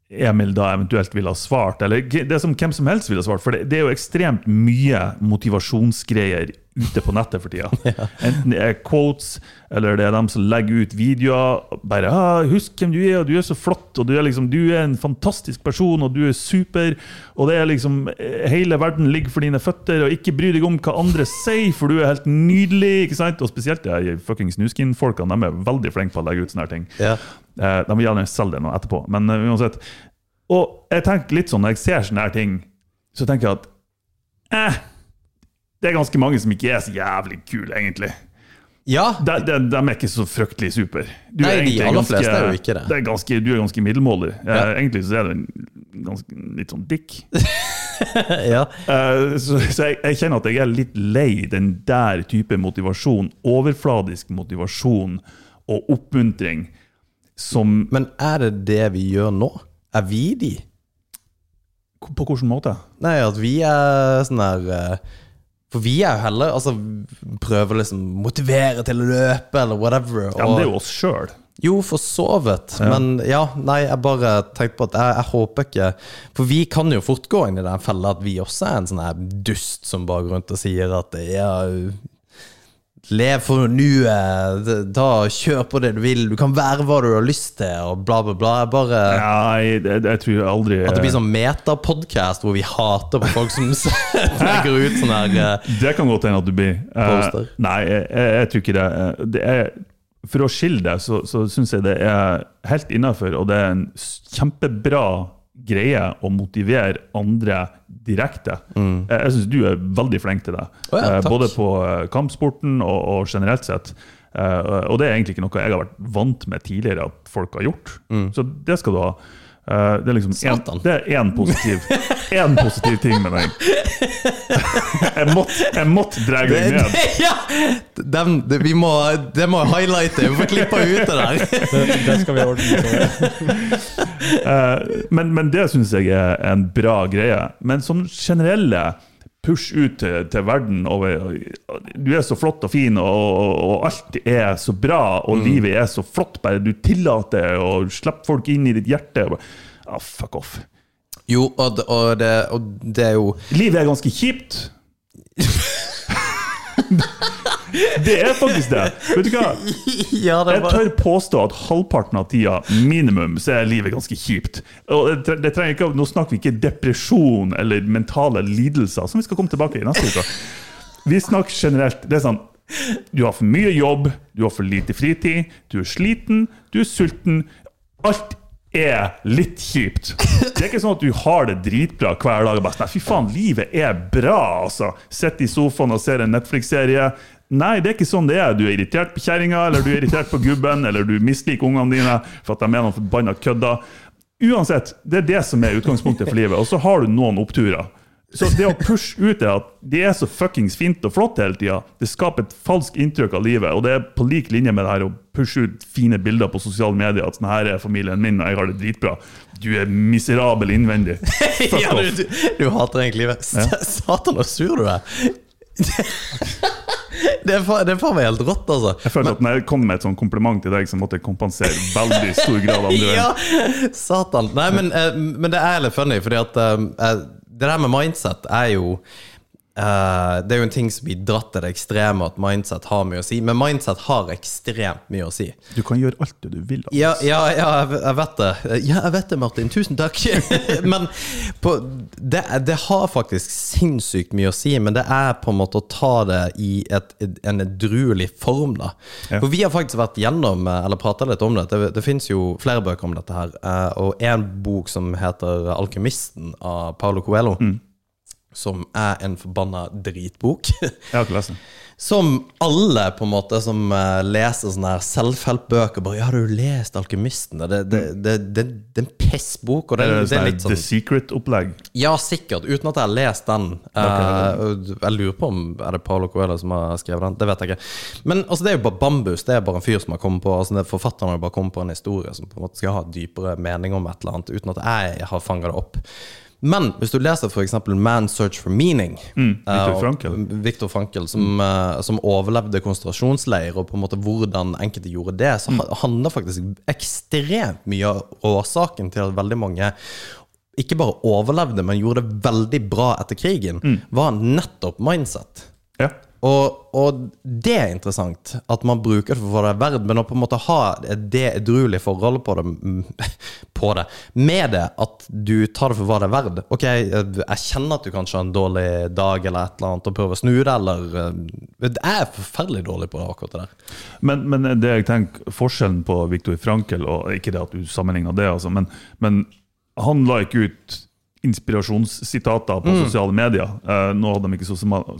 Emil da eventuelt ville ha svart, eller det som hvem som helst ville ha svart. For det, det er jo ekstremt mye motivasjonsgreier ute på nettet for tida. (laughs) Enten det er quotes, eller det er dem som legger ut videoer. Bare ah, 'Husk hvem du er, og du er så flott, og du er, liksom, du er en fantastisk person, og du er super'. Og det er liksom eh, Hele verden ligger for dine føtter, og ikke bry deg om hva andre sier, for du er helt nydelig. ikke sant? Og spesielt de fuckings nuskin-folkene, de er veldig flinke på å legge ut sånne her ting. Ja. Eh, De vil gjerne selge det nå etterpå, men eh, uansett. Og jeg tenker litt sånn, når jeg ser sånne her ting, så tenker jeg at eh, det er ganske mange som ikke er så jævlig kule, egentlig. ja. De, de, de er ikke så fryktelig super. Du Nei, de aller aller fleste er jo ikke det. er ganske, du er ganske middelmådig. Eh, Ja. Egentlig så er du ganske, litt sånn dick. (laughs) ja. Så så jeg, jeg kjenner at jeg er litt lei den der type motivasjon, overfladisk motivasjon og oppmuntring, som Men er det det vi gjør nå? Er vi de? På hvilken måte? Nei, at vi er sånn her eh, For vi er jo heller Altså, prøver liksom motivere til å løpe, eller whatever. Ja, men det er jo oss sjøl. Jo, for så vidt. Men ja, nei, jeg bare tenkte på at jeg, jeg håper ikke For vi kan jo fort gå inn i den fella at vi også er en sånn her dust som bare går rundt og sier at ja Lev for nuet, ta kjør på det du vil, du kan være hva du har lyst til, og bla, bla, bla. Bare Nei, det, det, jeg tror aldri At det blir sånn metapodkast hvor vi hater på folk som (laughs) legger ut sånn her eh, Det kan godt hende at du blir. Eh, Poster. nei, jeg, jeg, jeg tror ikke det. Eh, det er, for å skille det, så, så syns jeg det er helt innafor, og det er en kjempebra greie å motivere andre direkte. Jeg, jeg syns du er veldig flink til det. oh ja, Eh. Både på eh, kampsporten og, og generelt sett. Eh, og det er egentlig ikke noe jeg har vært vant med tidligere at folk har gjort. Mm. Så det skal du ha. Eh, det er liksom en, det er én positiv, (laughs) en positiv ting med meg (laughs) Jeg måtte, jeg måtte dra deg ned. (laughs) ja! Den, det, vi må, det må highlighte. Vi får klippe ut det der. Det, det skal vi ordne. Eh, men, men det syns jeg er en bra greie. Men som generelle push ut til, til verden Og, Du er så flott og fin, og, og, og alt er så bra, og livet er så flott, bare du tillater å slippe folk inn i ditt hjerte. Ah, fuck off. Jo, og, det- og, det, og det er jo Livet er ganske kjipt. (laughs) (laughs) (laughs) det er faktisk det. Vet du hva? (laughs) Ja, det Jeg tør påstå at halvparten av tida minimum så er livet ganske kjipt. Ikke, Nå snakker vi ikke depresjon eller mentale lidelser, som vi skal komme tilbake i neste uke. Vi snakker generelt. det er sånn, Du har for mye jobb, du har for lite fritid, du er sliten, du er sulten. Alt er litt kjipt. Det er ikke sånn at du har det dritbra hver dag. og bare sånn, Nei, fy faen, livet er bra, altså. Sitter i sofaen og ser en Netflix-serie. Nei, det er ikke sånn det er. Du er irritert på kjerringa, eller du er irritert på gubben, eller du misliker ungene dine for at de er noen forbanna kødder. Uansett, det er det som er utgangspunktet for livet. Og så har du noen oppturer. Så det å pushe ut det at det er så fuckings fint og flott hele tida, det skaper et falskt inntrykk av livet. Og det er på lik linje med det her å pushe ut fine bilder på sosiale medier. At sånn her er familien min, og jeg har det dritbra. Du er miserabel innvendig. (laughs) Ja, du, du, du hater egentlig livet. Ja. Satan, så sur du er. (laughs) Det er faen, det er faen meg helt rått, altså. Jeg føler at når jeg kom med et sånn kompliment til deg, så måtte jeg kompensere veldig stor grad veien. (laughs) Ja, satan. Nei, men, eh, men det er litt funny, fordi at eh, eh, det der med mindset er jo eh, Det er jo en ting som blir dratt til det ekstreme, at mindset har mye å si. Men mindset har ekstremt mye å si. Du kan gjøre alt det du vil. Altså. Ja, ja, ja jeg, vet det. Ja, jeg vet det, Martin. Tusen takk. (laughs) men på, det, det har faktisk sinnssykt mye å si, men det er på en måte å ta det i et, en edruelig form, da. Ja. For vi har faktisk vært gjennom, eh, eller prata litt om det. Det, det fins jo flere bøker om dette her. eh, Og en bok som heter 'Alkymisten' av Paulo Coelho. Som er en forbanna dritbok. Jeg har ikke lest den. Som alle på en måte som eh, leser sånne her self-help-bøker bare 'Ja, har du lest 'Alkymisten'? Det, det, det, det, det er en pissbok. Og det, det, det er sånn The sånn Secret-opplegg? Ja, sikkert. Uten at jeg har lest den. Eh, jeg lurer på om er det Paolo Coelho som har skrevet den. Det vet jeg ikke. Men altså, det er jo bare bambus. Det er bare en fyr som har kommet på altså, er Forfatteren har bare kommet på en historie som på en måte skal ha dypere mening om et eller annet, uten at jeg har fanga det opp. Men hvis du leser f.eks. 'Man's Search for Meaning' Mm, Viktor Frankel, Frankl. Viktor Frankel, som, eh, som overlevde konsentrasjonsleir, og på en måte hvordan enkelte gjorde det, så ha- handler faktisk ekstremt mye av årsaken til at veldig mange ikke bare overlevde, men gjorde det veldig bra etter krigen, var nettopp mindset. Ja. Og, og det er interessant, at man bruker det for hva det er verdt, men å på en måte ha det edruelige forholdet på det, (laughs) på det med det, at du tar det for hva det er verdt. Ok, jeg kjenner at du kanskje har en dårlig dag eller et eller annet, og prøver å snu det, eller eh, Jeg er forferdelig dårlig på det, akkurat det der. Men, men det jeg tenker, forskjellen på Viktor Frankel og Ikke det at du sammenligner det, altså, men, men han la ikke ut inspirasjonssitater på sosiale medier. Eh, nå hadde de ikke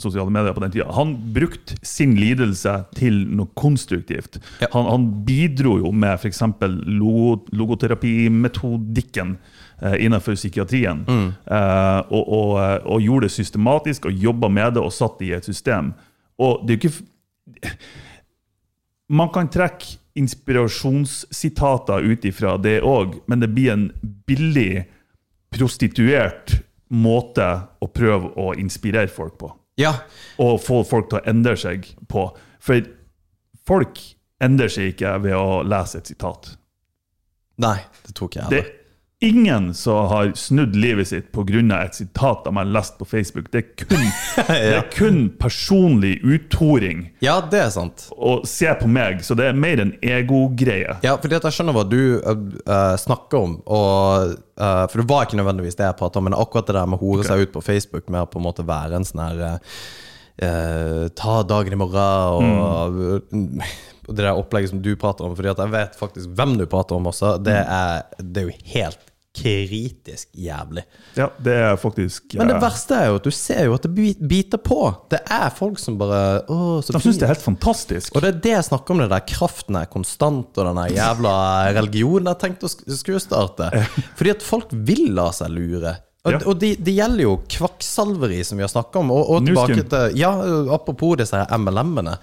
sosiale medier på den tida. Han brukte sin lidelse til noe konstruktivt. Ja. Han, han bidro jo med f.eks. Logo, logoterapimetodikken eh, innenfor psykiatrien. Eh, og, og, og gjorde det systematisk og jobba med det og satt det i et system. Og det er jo ikke man kan trekke inspirasjonssitater ut ifra det òg, men det blir en billig, prostituert måte å prøve å inspirere folk på. Ja, Og få folk til å endre seg på. For folk endrer seg ikke ved å lese et sitat. nei, det tok jeg heller. Ingen som har snudd livet sitt pga. et sitat de har lest på Facebook. Det er kun, (laughs) det er kun personlig uthoring. Ja, det er sant. Og se på meg, så det er mer en egogreie. Ja, fordi jeg skjønner hva du uh, snakker om. Og, uh, for det var ikke nødvendigvis det jeg pratet om, men akkurat det der med å hore seg ut på Facebook med å på en måte være en sånn her uh, Ta dagen i morgen og og det der opplegget som du prater om. Fordi at jeg vet faktisk hvem du prater om også. Det er, det er jo helt kritisk jævlig. Ja, det er faktisk Men det verste er jo at du ser jo at det biter på. Det er folk som bare Å, så De syns det er helt fantastisk. Og det er det jeg snakker om, det der kraften er konstant, og den jævla religionen jeg tenkte å sk- skulle starte. Fordi at folk vil la seg lure. Og, Ja. og det de gjelder jo kvakksalveri, som vi har snakka om. Og, og tilbake til Ja, apropos disse MLM-ene.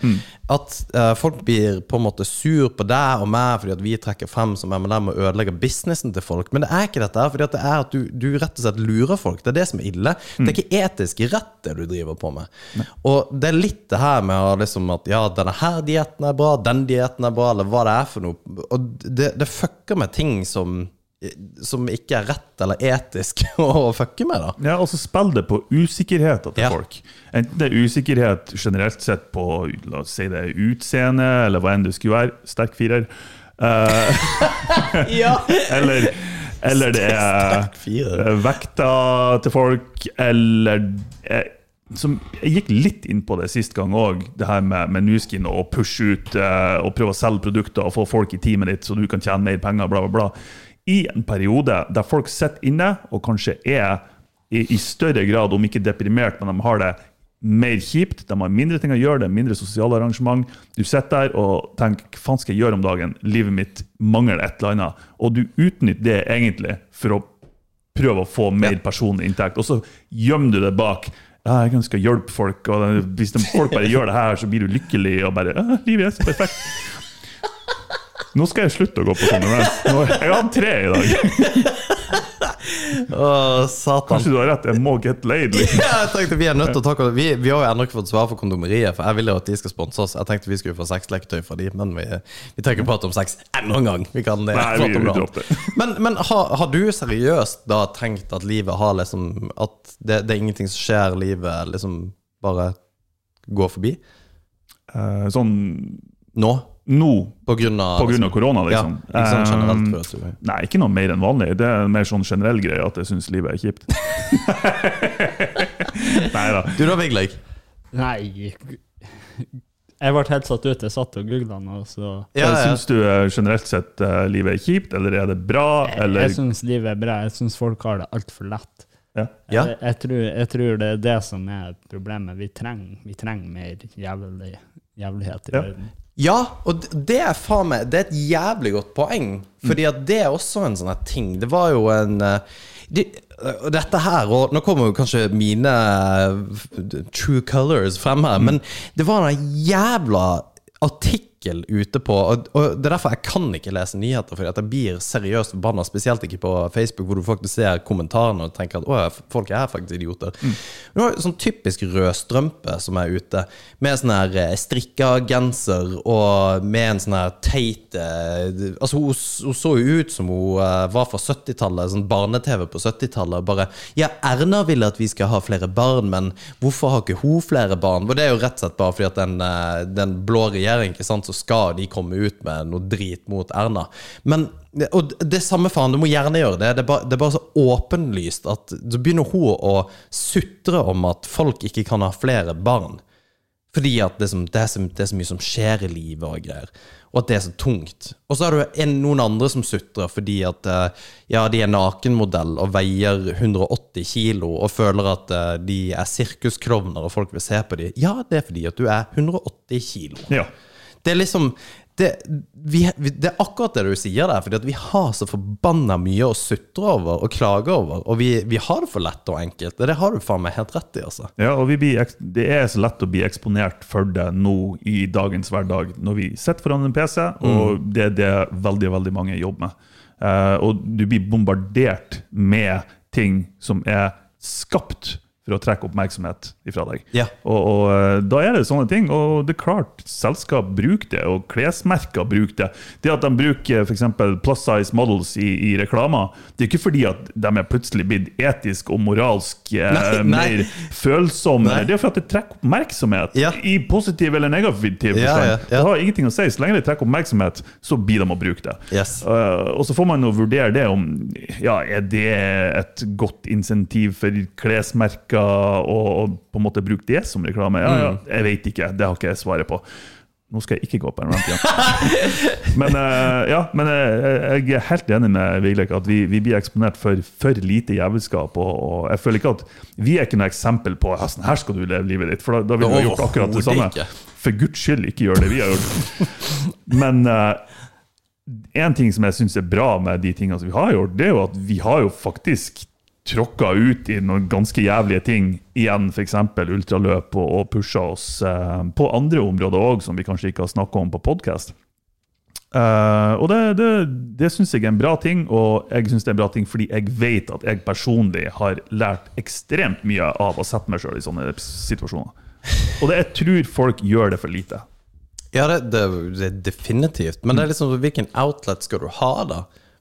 At uh, folk blir på en måte sur på deg og meg fordi at vi trekker frem som MLM og ødelegger businessen til folk. Men det er ikke dette. Fordi at det er at du, du rett og slett lurer folk. Det er det som er ille. Det er ikke etisk rett, det du driver på med. Og det er litt det her med liksom at ja, denne her dietten er bra, den dietten er bra, eller hva det er for noe. Og det, det fucker med ting som som ikke er rett eller etisk (laughs) å fucke med, da. Ja, og så spiller det på usikkerheten til Ja. folk. Enten det er usikkerhet generelt sett på la oss si det utseende, eller hva enn det skulle være. Sterk firer. Eh, (laughs) (laughs) eller, eller det er eh, vekta til folk, eller jeg, som Jeg gikk litt inn på det sist gang òg, det her med, med Nuskin og pushe ut uh, og prøve å selge produkter og få folk i teamet ditt så du kan tjene mer penger, bla, bla, bla. I en periode der folk sitter inne og kanskje er i, i større grad, om ikke deprimert, men de har det mer kjipt, de har mindre ting å gjøre, det er mindre sosiale arrangement. Du sitter der og tenker hva faen skal jeg gjøre om dagen? Livet mitt mangler et eller annet. Og du utnytter det egentlig for å prøve å få mer personlig inntekt. Og så gjemmer du det bak ja, jeg ønsker å hjelpe folk, og hvis de, folk bare gjør det her, så blir du lykkelig og bare ja, Livet er så perfekt. Nå skal jeg slutte å gå på sånne mens. Jeg har hatt tre i dag. Å, satan. Kanskje du har rett, jeg må get laid. Liksom. Ja, jeg tenkte Vi er nødt til å ta Vi, vi har jo ennå ikke fått svar for kondomeriet, for jeg ville jo at de skal sponse oss. Jeg tenkte vi skulle få sexleketøy fra de, men vi, vi trenger ikke prate om sex enda en gang. Vi kan eh, Nei, prate vi annet. det. Men, men har, har du seriøst da tenkt at livet har liksom At det, det er ingenting som skjer, livet liksom bare går forbi? Eh, Sånn Nå? Nå, På grunn av, på grunn av korona, liksom. Ja, ikke sånn generelt, for jeg. Nei, ikke noe mer enn vanlig. Det er en mer sånn generell greie at jeg syns livet er kjipt. (laughs) Nei da. Du da, Vigleg? Nei Jeg ble helt satt ut. Jeg satt og googla nå, så Ja, ja. Syns du eh, generelt sett eh, livet er kjipt, eller er det bra, Jeg, eller jeg syns livet er bra. Jeg syns folk har det altfor lett. ja. Ja. Jeg, jeg, tror, jeg tror det er det som er problemet. Vi trenger, vi trenger mer jævlig, jævlighet i Ja. verden. Ja, og det er faen meg Det er et jævlig godt poeng. Fordi at det er også en sånn ting. Det var jo en eh, de, dette her, og nå kommer jo kanskje mine eh, true colors frem her, men det var en jævla artikkel ute på og, og Det er derfor jeg kan ikke lese nyheter, fordi at jeg blir seriøst forbanna. Spesielt ikke på Facebook, hvor du faktisk ser kommentarene og tenker at å, folk er faktisk idioter. Men det var sånn typisk rødstrømpe som er ute, med sånn her eh, strikka genser og med en sånn her teit eh, Altså, hun, hun så jo ut som hun eh, var fra 70-tallet, sånn barne-TV på 70-tallet. Bare Ja, Erna vil at vi skal ha flere barn, men hvorfor har ikke hun flere barn? Og det er jo rett og slett bare fordi at den, den blå regjeringen, ikke sant, så skal de komme ut med noe drit mot Erna. Men og det samme faen, du må gjerne gjøre det. Det er bare, det er bare så åpenlyst at så begynner hun å sutre om at folk ikke kan ha flere barn. Fordi at det er, som, det, er så, det er så mye som skjer i livet og greier. Og at det er så tungt. Og så er det en, noen andre som sutrer fordi at eh, ja, de er nakenmodell og veier 180 kilo og føler at eh, de er sirkusklovner og folk vil se på dem. Ja, det er fordi at du er 180 kilo. ja. Det er liksom det, vi, det er akkurat det du sier der, fordi vi har så forbanna mye å sutre over og klage over. Og vi, vi har det for lett og enkelt. Det har du faen meg helt rett i, altså. Ja, og vi blir, Det er så lett å bli eksponert for det nå i dagens hverdag, når vi sitter foran en PC, og det er det veldig veldig mange jobber med. Uh, og du blir bombardert med ting som er skapt for å trekke oppmerksomhet ifra deg. Ja. Og, og eh, da er det sånne ting, og det er klart selskap bruker det, og klesmerker bruker det. Det at de bruker f.eks. plus size models i, i reklamer, det er ikke fordi at de er plutselig blitt etisk og moralsk eh, Nei, nei. mer følsomme. Nei. Det er for at det trekker oppmerksomhet, Ja. i positiv eller negativ forstand. Ja. Det har ingenting å si. Så lenge det trekker oppmerksomhet, så blir de å bruke det. Yes. Uh, og så får man jo vurdere det om ja, er det et godt insentiv for klesmerker å å på en måte bruke det som reklame. Ja, ja, Mm. jeg vet ikke, det har ikke jeg svaret på. Nå skal jeg ikke gå på en rant igjen. Men, eh, ja, men eh, jeg er helt enig med Vigleik at vi, vi blir eksponert for for lite jævelskap. Og, og jeg føler ikke at Vi er ikke noe eksempel på ja, sånn her skal du leve livet ditt. For da, da ville vi ha gjort akkurat det samme. For guds skyld, ikke gjør det vi har gjort. Men én ting som jeg syns er bra med de tingene som vi har gjort, det er jo at vi har jo faktisk tråkka ut i noen ganske jævlige ting. Igjen f.eks. ultraløp, og, og pusha oss eh, på andre områder òg, som vi kanskje ikke har snakka om på podkast. og det, det, det syns jeg er en bra ting, og jeg synes det er en bra ting fordi jeg vet at jeg personlig har lært ekstremt mye av å sette meg sjøl i sånne situasjoner. Og det, jeg tror folk gjør det for lite. Ja, det, det, det definitivt. Men det er liksom hvilken outlet skal du ha, da?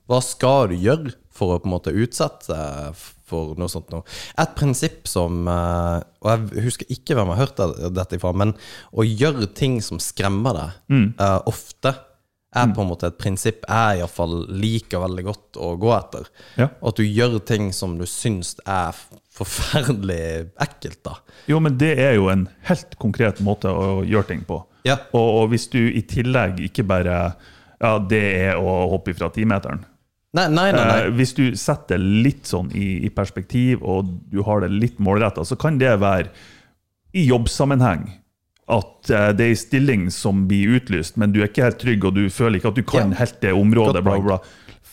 Hva skal du gjøre for å på en måte utsette for noe sånt noe? Et prinsipp som eh, Og jeg husker ikke hvem jeg har hørt dette ifra, men å gjøre ting som skremmer deg, eh, ofte er på en måte et prinsipp jeg iallfall liker veldig godt å gå etter. Ja. At du gjør ting som du syns er forferdelig ekkelt, da. Jo, men det er jo en helt konkret måte å gjøre ting på. Ja. Og, og hvis du i tillegg ikke bare Ja, det er å hoppe ifra timeteren. Nei, nei, nei. nei. Eh, hvis du setter det litt sånn i, i perspektiv, og du har det litt målretta, så kan det være i jobbsammenheng. At eh, det er en stilling som blir utlyst, men du er ikke helt trygg, og du føler ikke at du kan Ja. helt det området. Bla, bla, bla.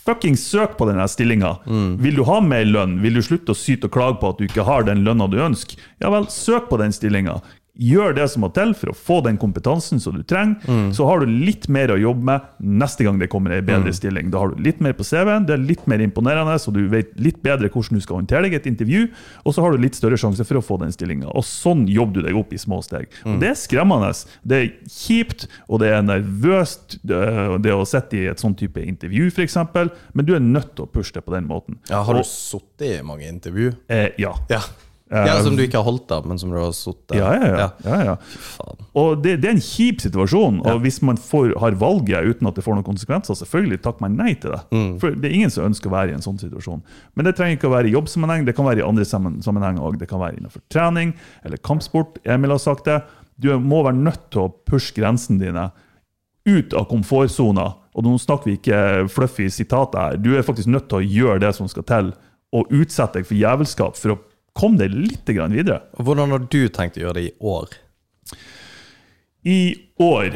Fucking søk på denne stillinga. Vil du ha mer lønn? Vil du slutte å syte og klage på at du ikke har den lønna du ønsker? Ja vel, søk på den stillinga. Gjør det som må til for å få den kompetansen som du trenger. Så har du litt mer å jobbe med neste gang det kommer ei bedre stilling. Da har du litt mer på CV-en, det er litt mer imponerende, så du vet litt bedre hvordan du skal håndtere deg i et intervju, og så har du litt større sjanse for å få den stillinga. Og sånn jobber du deg opp i små steg. Og det er skremmende. Det er kjipt, og det er nervøst, det det å sitte i et sånn type intervju, f.eks., men du er nødt til å pushe det på den måten. Ja, har du Og- sittet i mange intervju? Eh, ja. Ja. Ja. Som du ikke har holdt av, men som du har sittet Ja, ja, ja. ja. Og det, det er en kjip situasjon. Og hvis man får, har valget uten at det får noen konsekvenser, selvfølgelig takker man nei til det. For det er ingen som ønsker å være i en sånn situasjon. Men det trenger ikke å være i jobbsammenheng, det kan være i andre sammen- sammenhenger òg. Det kan være innenfor trening eller kampsport. Emil har sagt det. Du må være nødt til å pushe grensene dine ut av komfortsona. Og nå snakker vi ikke fluffy sitater her. Du er faktisk nødt til å gjøre det som skal til, og utsette deg for jævelskap for å komme deg litt grann videre. Og Hvordan har du tenkt å gjøre det i år? I år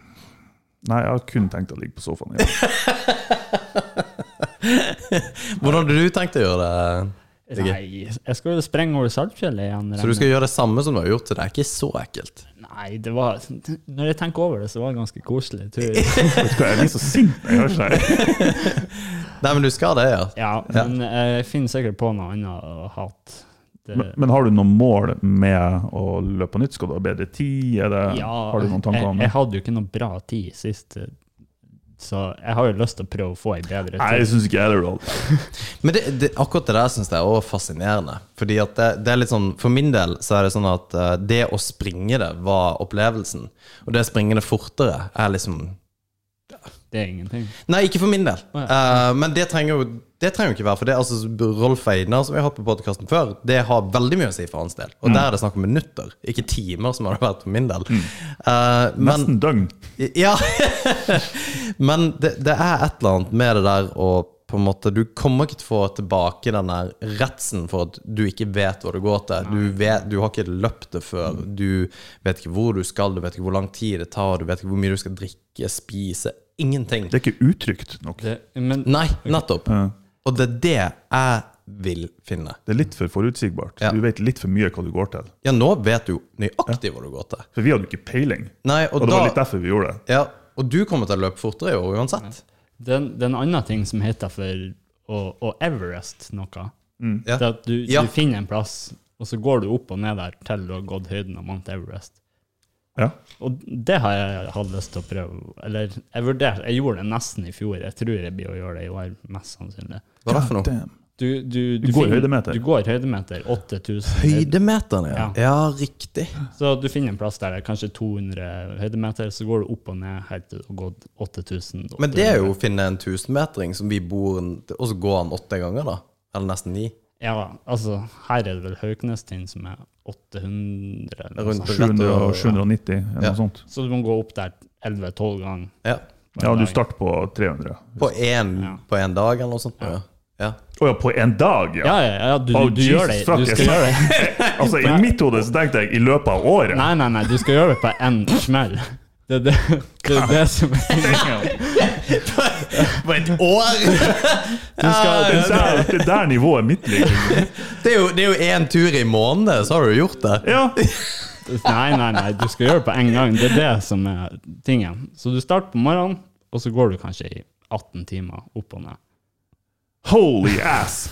(laughs) Nei, jeg har kun tenkt å ligge på sofaen. Ja. (laughs) Hvordan hadde du tenkt å gjøre det? Nei, jeg skal jo sprenge over Saltfjellet igjen. Så du skal gjøre det samme som du har gjort, så det er ikke så ekkelt? Nei, det var Når jeg tenker over det, så var det ganske koselig tur. Jeg blir så sint når jeg hører sånn. (laughs) Nei, men du skal det, ja. Ja, men jeg finner sikkert på noe annet å hate. Det, Men, men har du noen mål med å løpe på nytt? Skal du ha bedre tid? Er det, ja, har du noen tanker om jeg, jeg hadde jo ikke noe bra tid sist, så jeg har jo lyst til å prøve å få ei bedre Nei, jeg syns ikke jeg er det. (laughs) Men det, det, akkurat det der syns jeg er fascinerende. Fordi at det, det er litt sånn For min del så er det sånn at eh, det å springe det var opplevelsen. Og det å springe det fortere er liksom Det er ingenting. Nei, ikke for min del. Oh, ja. uh, men det trenger jo det trenger jo ikke være for det. Altså, Rolf Einar, som vi har hatt på podkasten før, det har veldig mye å si for hans del. Og der er det snakk om minutter, ikke timer, som det har vært for min del. Eh, men Nesten døgn. Ja. (laughs) Men det, det er et eller annet med det der å på en måte, Du kommer ikke til å få tilbake den der redselen for at du ikke vet hva det går til. Du, vet, du har ikke løpt det før. Du vet ikke hvor du skal, du vet ikke hvor lang tid det tar, du vet ikke hvor mye du skal drikke, spise. Ingenting. Det er ikke utrygt nok. Det, men Nei, nettopp. Ja. Og det er det jeg vil finne. Det er litt for forutsigbart. Ja. Du vet litt for mye hva du går til. Ja, nå vet du nøyaktig hva du går til. For vi hadde jo ikke peiling. Nei, og, Og det var litt derfor vi gjorde det. ja, og du kommer til å løpe fortere i år uansett. det, er en annen ting som heter for å, å Everest noe. Ja. Det er at du, Ja. du finner en plass, og så går du opp og ned der til du har gått høyden av Mount Everest. Ja. Og det har jeg hatt lyst til å prøve. Eller jeg vurderte, jeg gjorde det nesten i fjor. Jeg tror jeg blir å gjøre det i år, mest sannsynlig. Hva er det for noe? Du, Du, du, Du går høydemeter. Du går høydemeter. 8000. Høydemeterne, ja. Ja. Ja, riktig. Så du finner en plass der det er kanskje 200 høydemeter, så går du opp og ned helt til du har gått 8000. Men det er jo å finne en tusenmetring som vi bor Og så går han åtte ganger, da. Eller nesten ni. Ja, altså, her er det vel Hauknestind som er 800 eller noe sånt. 700, Ja. 790, eller Ja. noe sånt. Så du må gå opp der 11-12 ganger. Ja. Ja, du starter på 300. På én Ja. på en dag eller noe sånt? Ja. ja. Oh, ja, på en dag, ja! Ja, ja, ja, du, Oh, du, du gjør det. Du skal gjøre (laughs) det. Altså, I mitt hode så tenkte jeg i løpet av året. Nei, nei, nei, du skal gjøre det på én smell. Det er det, det, er det som På et år! (laughs) Du skal, Det er der, det er der nivået mitt ligger. Er det er jo én tur i måneden, så har du gjort det. Ja. (laughs) Nei, nei, nei, du skal gjøre det på én gang. Det er det som er tingen. Så du starter på morgenen, og så går du kanskje i 18 timer opp og ned. Holy ass!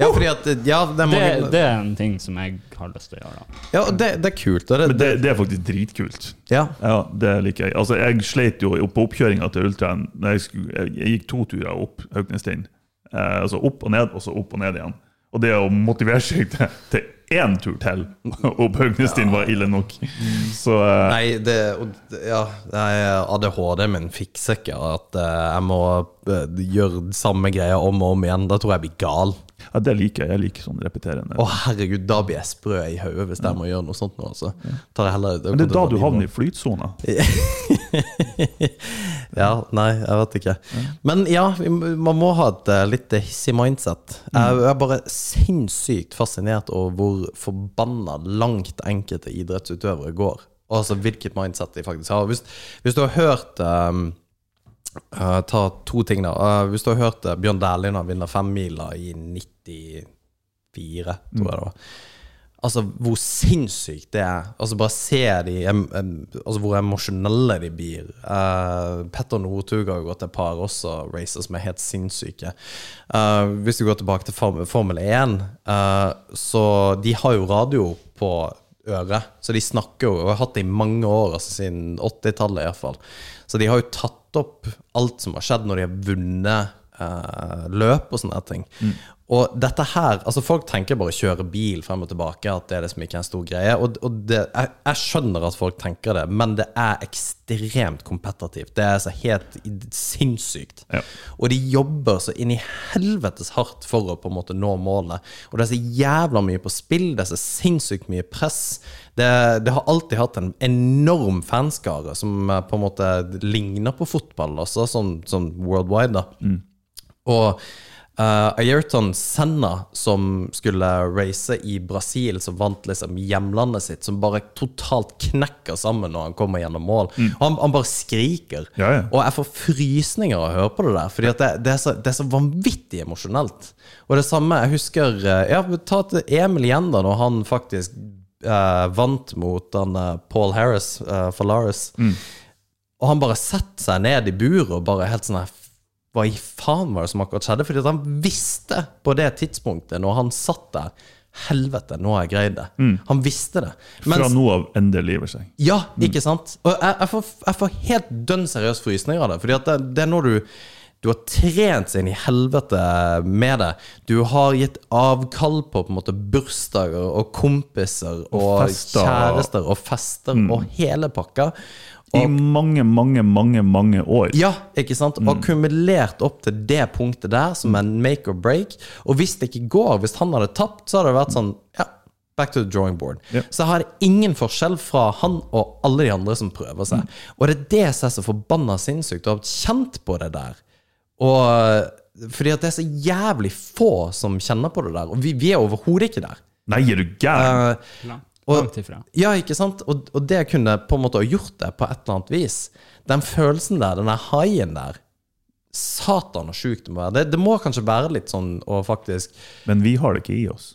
Ja, fordi at Ja, det er Det, mange det er en ting som jeg har lyst til å gjøre. Ja, det, det er kult. Det, Men det, det er faktisk dritkult. ja. Ja, det liker jeg. Altså, jeg sleit jo på oppkjøringa til ultraen. Jeg, jeg, jeg gikk to turer opp Hauknestind. Eh, altså opp og ned, og så opp og ned igjen. Og det å motivere seg til, til én tur til (laughs) opp Hauknestind var ille nok. Så eh, Nei, det Ja, ADHD-en min fikser ikke at eh, jeg må eh, gjøre samme greia om og om igjen. Da tror jeg jeg blir gal. Ja, det liker jeg. Jeg liker sånn repeterende. Å herregud, da blir jeg sprø i hodet hvis jeg må gjøre noe sånt nå. Altså. Tar jeg heller, Men det er da du havner i flytsona. (laughs) Ja, nei, jeg vet ikke. Men ja, man må ha et eh, litt hissig mindset. Jeg er bare sinnssykt fascinert over hvor forbanna langt enkelte idrettsutøvere går. Altså hvilket mindset de faktisk har. Hvis, hvis du har hørt ehm, eh, Ta to ting, da. Uh, hvis du har hørt det, Bjørn Dæhlin vinne femmila i 94, tror jeg det var. Altså, hvor sinnssykt det er. Altså, bare se de em, em, Altså, hvor emosjonelle de blir. Uh, Petter Northug har jo gått et par også racer som er helt sinnssyke. Uh, hvis du går tilbake til Form Formel 1, uh, så de har jo radio på øret. Så de snakker jo, og har hatt det i mange år, altså siden 80-tallet iallfall. Så de har jo tatt opp alt som har skjedd når de har vunnet eh, løp og sånne ting. Og dette her Altså, folk tenker bare å kjøre bil frem og tilbake, at det er liksom ikke en stor greie. Og, og det, jeg, jeg skjønner at folk tenker det, men det er ekstremt kompetitivt. Det er så helt sinnssykt. Ja. Og de jobber så inn i helvetes hardt for å på en måte nå målene. Og det er så jævla mye på spill, det er så sinnssykt mye press. Det, det har alltid hatt en enorm fanskare som eh, på en måte ligner på fotball, også, sånn, sånn worldwide, da. Og uh, Ayrton Senna, som skulle race i Brasil, som vant liksom hjemlandet sitt, som bare totalt knekker sammen når han kommer gjennom mål. Mm. han, han bare skriker. Ja, ja. Og jeg får frysninger av å høre på det der, fordi det, det, er så, det er så vanvittig emosjonelt. Og det samme, jeg husker eh, Ja, ta til Emil igjen, da, når han faktisk uh, vant mot han, uh, Paul Harris, uh, Falaris. Og han bare setter seg ned i buret og bare helt sånn her Hva i faen var det som akkurat skjedde? Fordi han visste på det tidspunktet, når han satt der Helvete, nå har jeg greid det. Han visste det. Fra Mens, nå av ender livet seg. ja, ikke sant? Og jeg, jeg, får, jeg får helt dønn seriøs frysninger av det. Fordi det, det er når du du har trent seg inn i helvete med det. Du har gitt avkall på på en måte bursdager og kompiser og, og kjærester og fester og hele pakka. I mange, mange, mange mange år. Ja, ikke sant? Og kumulert opp til det punktet der, som en make or break. Og hvis det ikke går, hvis han hadde tapt, så hadde det vært sånn Ja, back to the drawing board. Ja. Så har det ingen forskjell fra han og alle de andre som prøver seg. Og det er det som er så forbanna sinnssykt, å ha kjent på det der. Og fordi at det er så jævlig få som kjenner på det der. Og vi, vi er overhodet ikke der. Nei, er du gæren? Eh, Langt, Og- langt ifra. ja, ikke sant? Og, og det kunne på en måte ha gjort det på et eller annet vis. Den følelsen der, den der haien der Satan og sjukt det må være. Det, det må kanskje være litt sånn å faktisk Men vi har det ikke i oss.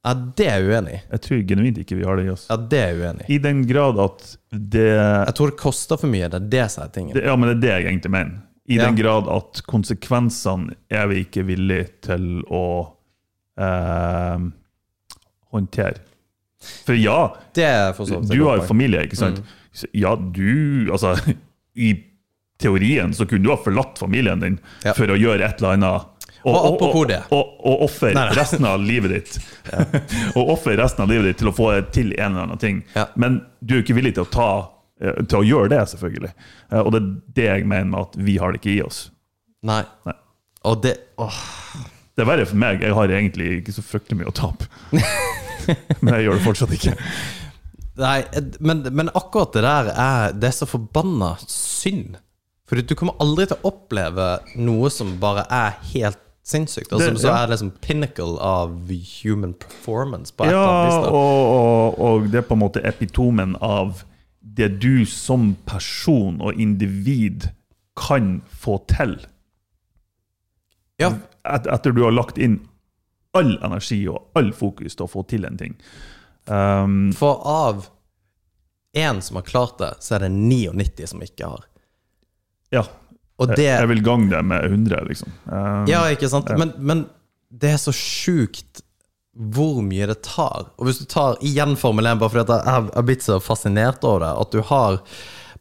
Ja, det er jeg uenig i. Jeg tror genuint ikke vi har det i oss. Ja, det er jeg uenig i. I den grad at det, Jeg tror det koster for mye. Det er det som er tingen. det Ja, men det er det jeg egentlig mener. I Ja. den grad at konsekvensene er vi ikke villige til å eh, håndtere. For ja, du har jo familie, ikke sant? Mm. Ja, du Altså, i teorien så kunne du ha forlatt familien din Ja. for å gjøre et eller annet. Og og, det. Og, og, ofre resten av livet ditt. (laughs) og offer resten av livet ditt til å få til en eller annen ting. Ja. Men du er jo ikke villig til å ta eh, til å gjøre det, selvfølgelig. Eh, Og det er det jeg mener med at vi har det ikke i oss. Nei. Nei. Og det åh, Det er verre for meg. Jeg har egentlig ikke så fryktelig mye å tape. (laughs) (laughs) Men jeg gjør det fortsatt ikke. Nei, men, men akkurat det der er Det er så forbanna synd. For du kommer aldri til å oppleve noe som bare er helt sinnssykt. Altså, Det- så er det liksom pinnacle av human performance. På et eller Ja, annet og, og, og det er på en måte epitomen av det du som person og individ kan få til. Ja, Et, etter du har lagt inn all energi og all fokus til å få til en ting. Um, for av én som har klart det, så er det 99 som ikke har. ja. Det jeg vil gange det med 100, liksom. Um, Ja, ikke sant? ja. Men, men det er så sjukt hvor mye det tar. Og hvis du tar igjen Formel 1, bare fordi jeg har blitt så fascinert over det, at du har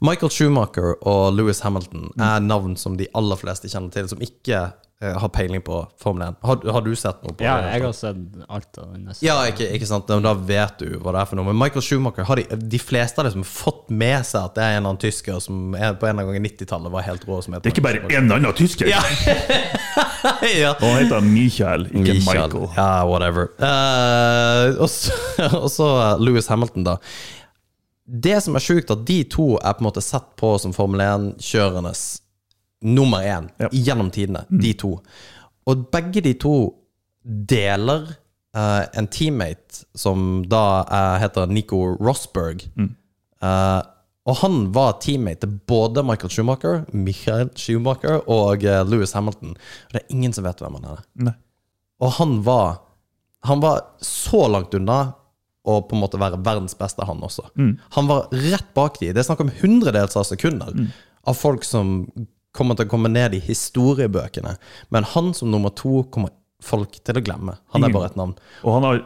Michael Schumacher og Louis Hamilton Mm. er navn som de aller fleste kjenner til, som ikke uh, har peiling på Formel 1. Har, har du sett noe på Ja, det? jeg har sett alt av den. Ja, ikke, ikke sant, men da vet du hva det er for noe. Men Michael Schumacher, har de, de fleste har liksom fått med seg at det er en eller annen tysker som er, på en eller annen gang i 90-tallet var helt rå. Som Det er ikke bare én annen tysker! Ja. (laughs) ja. Og han heter Michael, ikke Michael. Michael. Ja, whatever. Uh, og så, (laughs) og så Louis Hamilton, da. Det som er sjukt, at de to er på en måte sett på som Formel 1-kjørendes nummer én Ja. gjennom tidene. De to. Og begge de to deler uh, en teammate som da uh, heter Nico Rosberg. Eh, og han var teammate til både Michael Schumacher, Michael Schumacher og Louis Hamilton. Og det er ingen som vet hvem han er. Nei. Og han var Han var så langt unna å på en måte være verdens beste, han også. Han var rett bak de. Det er snakk om hundredels av sekunder av folk som kommer til å komme ned i historiebøkene. Men han som nummer to kommer folk til å glemme. Han er bare et navn. Og han har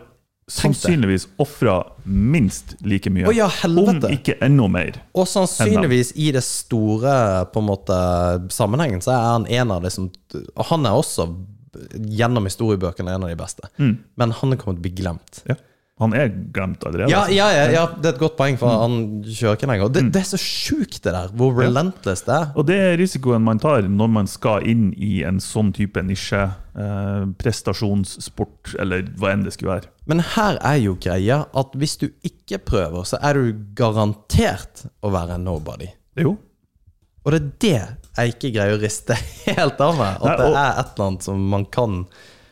sannsynligvis ofra minst like mye. Å ja. Om ikke enda mer. Og sannsynligvis i det store på en måte sammenhengen, så er han en av de som Og han er også gjennom historiebøkene en av de beste. Men han er kommet til å bli glemt. Ja. Han er glemt allerede. Ja, ja, ja, ja, det er et godt poeng, for han kjører ikke lenger. Det, det er så sjukt, det der, hvor relentless det er. Og det er risikoen man tar når man skal inn i en sånn type nisje. Eh, prestasjonssport, eller hva enn det skulle være. Men her er jo greia at hvis du ikke prøver, så er du garantert å være en nobody. Jo. Og det er det jeg ikke greier å riste helt av meg. At Nei, det er et eller annet som man kan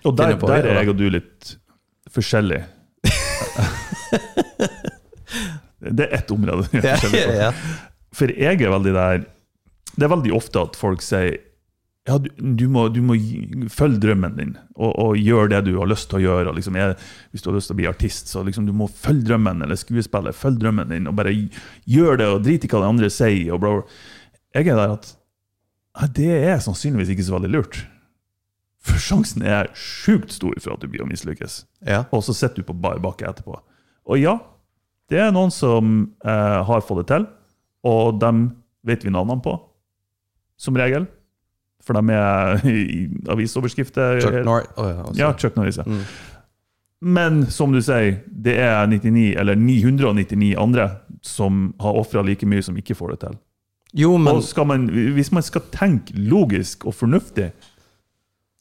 Og der, Finne på Og der er jeg og du litt forskjellig. (laughs) det er ett område Ja, ja. For jeg er veldig der Det er veldig ofte at folk sier ja, du, du, må, du må følge drømmen din, og, og gjøre det du har lyst til å gjøre. Liksom, jeg, hvis du har lyst til å bli artist, så liksom, du må følge drømmen, eller skuespiller, følge drømmen din, og bare gjør det, og drit i hva de andre sier. Og bla. Jeg er der at ja, det er sannsynligvis ikke så veldig lurt. For sjansen er sjukt stor for at du blir å mislykkes. ja. Og så sitter du på bar bakke etterpå. Og ja, det er noen som eh, har fått det til, og dem vet vi navnene på, som regel. For de er i avisoverskrifter. Chuck. Å ja, altså. Ja, Chuck Norris. ja. Mm. Men som du sier, det er 99, eller 999 andre som har ofra like mye som ikke får det til. Jo, men man, hvis man skal tenke logisk og fornuftig,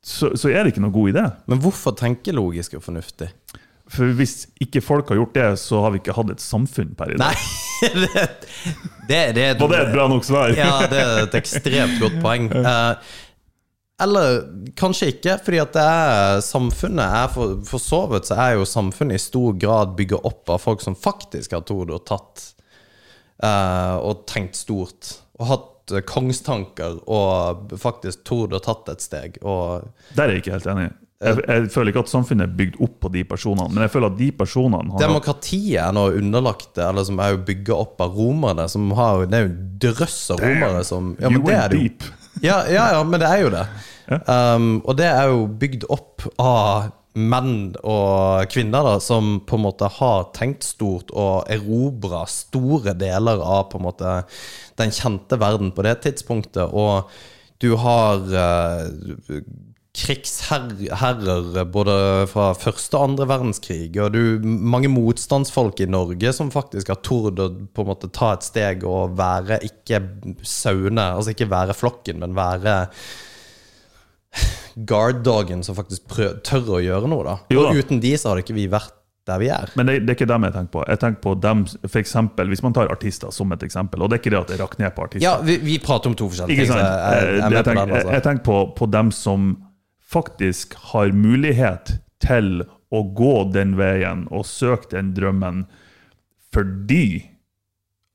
så, så er det ikke noe god idé. Men hvorfor tenke logisk og fornuftig? For hvis ikke folk har gjort det, så har vi ikke hatt et samfunn per i dag. Nei, det, (laughs) det, det er et- Var det et bra nok svar? Ja, det er et ekstremt godt poeng. (laughs) Eh, eller kanskje ikke, fordi at det er samfunnet er for, for så vidt så er jo samfunnet i stor grad bygget opp av folk som faktisk har tort og tatt eh, og tenkt stort. Og hatt eh, kongstanker og faktisk tort og tatt et steg. Og Der er jeg ikke helt enig. Jeg, jeg føler ikke at samfunnet er bygd opp på de personene, men jeg føler at de personene har Demokratiet er nå underlagt eller som er jo bygget opp av romerne. Som har, det er jo en drøss av romere som Ja, men det er det jo. Ja, ja, ja, men det er jo det. Um, og det er jo bygd opp av menn og kvinner da, som på en måte har tenkt stort og erobra store deler av på en måte den kjente verden på det tidspunktet. Og du har uh, krigsherrer både fra første og andre verdenskrig, og du mange motstandsfolk i Norge som faktisk har tord å på en måte ta et steg og være ikke sauene, altså ikke være flokken, men være guard-dogen som faktisk prøv, tør å gjøre noe. da. Jo Og uten de så hadde ikke vi vært der vi er. Men det, det er ikke dem jeg tenker på. Jeg tenker på dem, for eksempel, Hvis man tar artister som et eksempel, og det er ikke det at jeg rakk ned på artister. Ja, vi, vi prater om to forskjellige ting. Jeg, jeg, jeg er jeg, tenker, jeg, altså. tenker på, på dem som faktisk har mulighet til å gå den veien og søke den drømmen fordi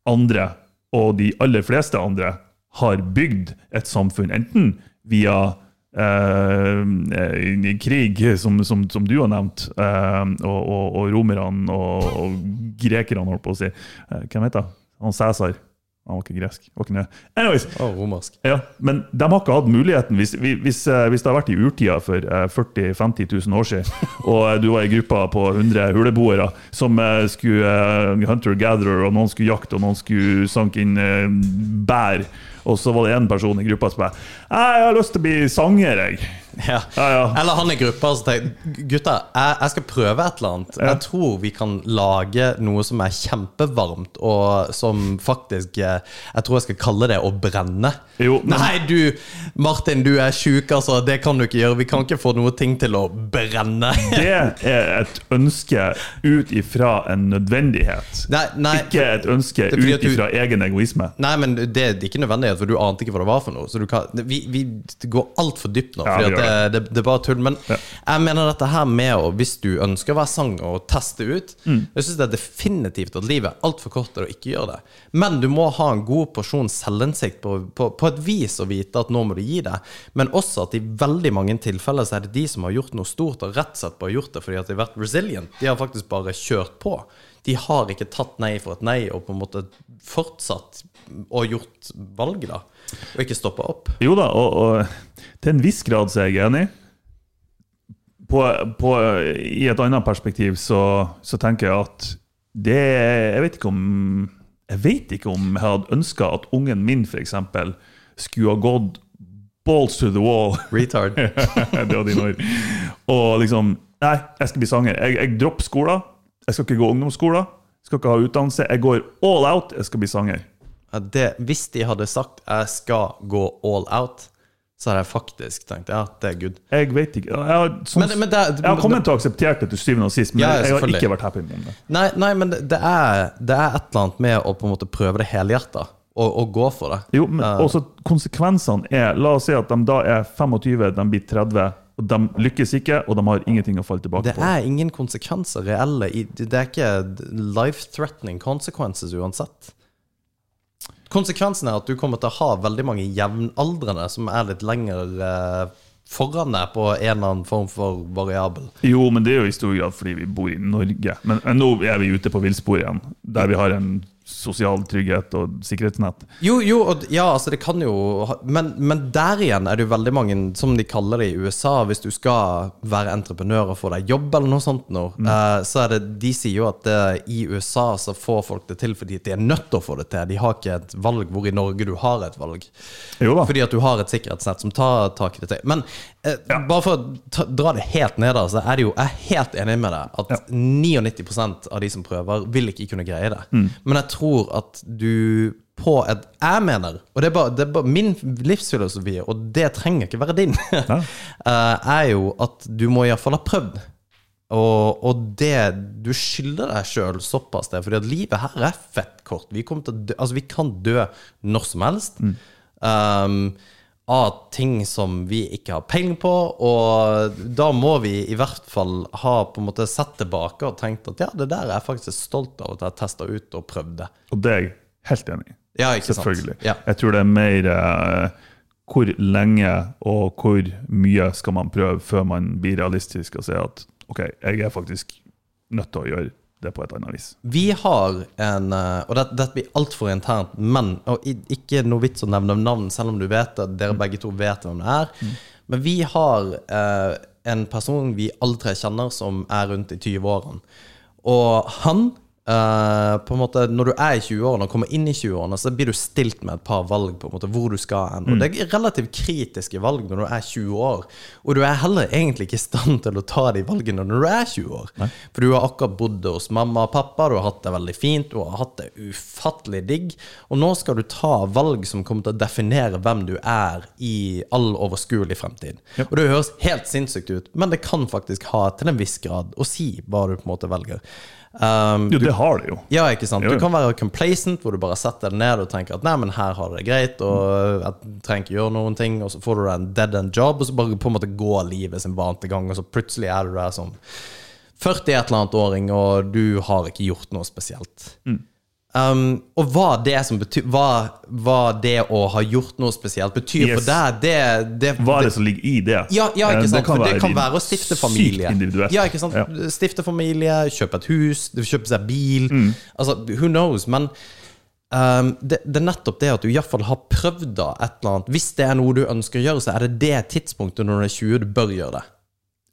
andre, og de aller fleste andre, har bygd et samfunn, enten via eh, eh, krig, som, som, som du har nevnt, eh, og, og, og romerne og, og grekerne, holdt på å si. Eh, hvem heter han? Cæsar. Han var ikke gresk. Var ikke. Anyways, Oh, romersk. ja, men de har ikke hatt muligheten hvis, hvis, eh, hvis det har vært i urtida for eh, 40 000-50 000 år siden, (laughs) og eh, du var i gruppa på 100 huleboere som eh, skulle hunter-gatherer, og noen skulle jakte, og noen skulle sanke inn bær, og så var det en person i gruppa som bare «Nei, 'Jeg har lyst til å bli sanger, jeg'. (laughs) Ja. Ja, ja. Eller han i gruppa som tenker Gutta, jeg, jeg skal prøve et eller annet. Jeg tror vi kan lage noe som er kjempevarmt, og som faktisk eh, Jeg tror jeg skal kalle det å brenne. Jo, men- Nei, du Martin, du er sjuk, altså. Det kan du ikke gjøre. Vi kan ikke få noe ting til å brenne. Det er (laughs) et ønske ut ifra en nødvendighet. Nei, nei, Ikke et ønske ut du- ifra egen egoisme. Nei, men det er ikke nødvendighet, for du ante ikke hva det var for noe. Så du kan, vi, vi går altfor dypt nå. Fordi at det, det, det er bare tull. Men Ja. jeg mener dette her med å, hvis du ønsker å være sanger og teste ut Mm. Jeg syns det er definitivt at livet er altfor kort til å ikke gjøre det. Men du må ha en god porsjon selvinnsikt på, på, på et vis å vite at nå må du gi det. Men også at i veldig mange tilfeller så er det de som har gjort noe stort, og rett og slett bare gjort det fordi at de har vært resilient. De har faktisk bare kjørt på. De har ikke tatt nei for et nei og på en måte fortsatt og gjort valget, da. Og ikke stoppa opp. Jo da, og, og til en viss grad så er jeg enig. På, på, I et annet perspektiv så, så tenker jeg at det Jeg vet ikke om jeg vet ikke om jeg hadde ønska at ungen min f.eks. skulle ha gått balls to the wall. Retard. (laughs) det var dine ord. Og liksom Nei, jeg skal bli sanger. Jeg, jeg dropper skolen. Jeg skal ikke gå ungdomsskolen. Jeg Skal ikke ha utdannelse. Jeg går all out. Jeg skal bli sanger. Det, hvis de hadde sagt 'jeg skal gå all out', så har jeg faktisk tenkt ja, det er good. Jeg vet ikke. Jeg har, som, Men- men det- jeg har kommet til å akseptere det til syvende og sist, men Ja, jeg har ikke vært happy med det. Nei, nei men det, det, er, det er et eller annet med å på en måte prøve det helhjerta, og, og gå for det. Jo, men også konsekvensene er La oss si at de da er 25, de blir 30, og de lykkes ikke, og de har ingenting å falle tilbake Det på. er ingen konsekvenser reelle. Det er ikke life-threatening consequences uansett. Konsekvensen er at du kommer til å ha veldig mange jevnaldrende som er litt lenger eh, foran deg på en eller annen form for variabel. Jo, men det er jo i stor grad fordi vi bor i Norge. Men, nå er vi ute på villspor igjen, der vi har en sosial trygghet og sikkerhetsnett. Jo, jo, og ja, altså det kan jo men, men der igjen er det jo veldig mange, som de kaller det i USA, hvis du skal være entreprenør og få deg jobb eller noe sånt nå, eh, så er det, de sier jo at det, i USA så får folk det til fordi de er nødt til å få det til. De har ikke et valg, hvor i Norge du har et valg. Jo da. Fordi at du har et sikkerhetsnett som tar tak i det til. Men eh, bare for å ta, dra det helt ned, så er det jo Jeg er helt enig med deg at 99 av de som prøver, vil ikke kunne greie det. Men jeg tror at du på et Jeg mener, og det er bare, det er bare min livsfilosofi, og det trenger ikke være din, (laughs) eh, er jo at du må iallfall ha prøvd. Og, og det Du skylder deg sjøl såpass det, fordi at livet her er fett kort. Vi, dø, altså vi kan dø når som helst. Um, av ting som vi ikke har peiling på. Og da må vi i hvert fall ha på en måte sett tilbake og tenkt at ja, det der er jeg faktisk stolt av at jeg testa ut og prøvde. Og det er jeg helt enig i. Ja, ikke? Selvfølgelig. Ja. Jeg tror det er mer eh, hvor lenge og hvor mye skal man prøve før man blir realistisk og sier at OK, jeg er faktisk nødt til å gjøre det på et annet vis. Vi har en eh, Og dette, dette blir altfor internt, men og ikke noe vits å nevne navn, selv om du vet at dere begge to vet hvem det er. Men vi har eh, en person vi alle tre kjenner, som er rundt i 20-årene. Og han eh, på en måte Når du er i 20-årene og kommer inn i 20-årene, så blir du stilt med et par valg på en måte hvor du skal hen. Og det er relativt kritiske valg når du er 20 år. Og du er heller egentlig ikke i stand til å ta de valgene når du er 20 år. For du har akkurat bodd hos mamma og pappa, du har hatt det veldig fint, du har hatt det ufattelig digg. Og nå skal du ta valg som kommer til å definere hvem du er i all overskuelig fremtid. Og det høres helt sinnssykt ut, men det kan faktisk ha til en viss grad å si hva du på en måte velger. Um, Jo, det har det jo. ja, ikke sant? Jo, jo. Du kan være complacent, hvor du bare setter deg ned og tenker at nei, men her har det greit, og jeg trenger ikke gjøre noen ting, og så får du deg en dead end job, og så bare på en måte går livet sin vante gang, og så plutselig er du der som 40 et eller annet åring, og du har ikke gjort noe spesielt. Mm. Um, og hva det som betyr hva, hva det å ha gjort noe spesielt betyr for deg, det, det, Hva er det som ligger i det? ja, ja, Eh, ikke sant? For det kan være å stifte familie. Sykt individuelt. Ja, ikke sant? Ja. Stifte familie, kjøpe et hus, kjøpe seg bil. Mm. Altså, who knows? Men um, det, det er nettopp det at du iallfall har prøvd da et eller annet. Hvis det er noe du ønsker å gjøre, så er det det tidspunktet når du er 20 du bør gjøre det.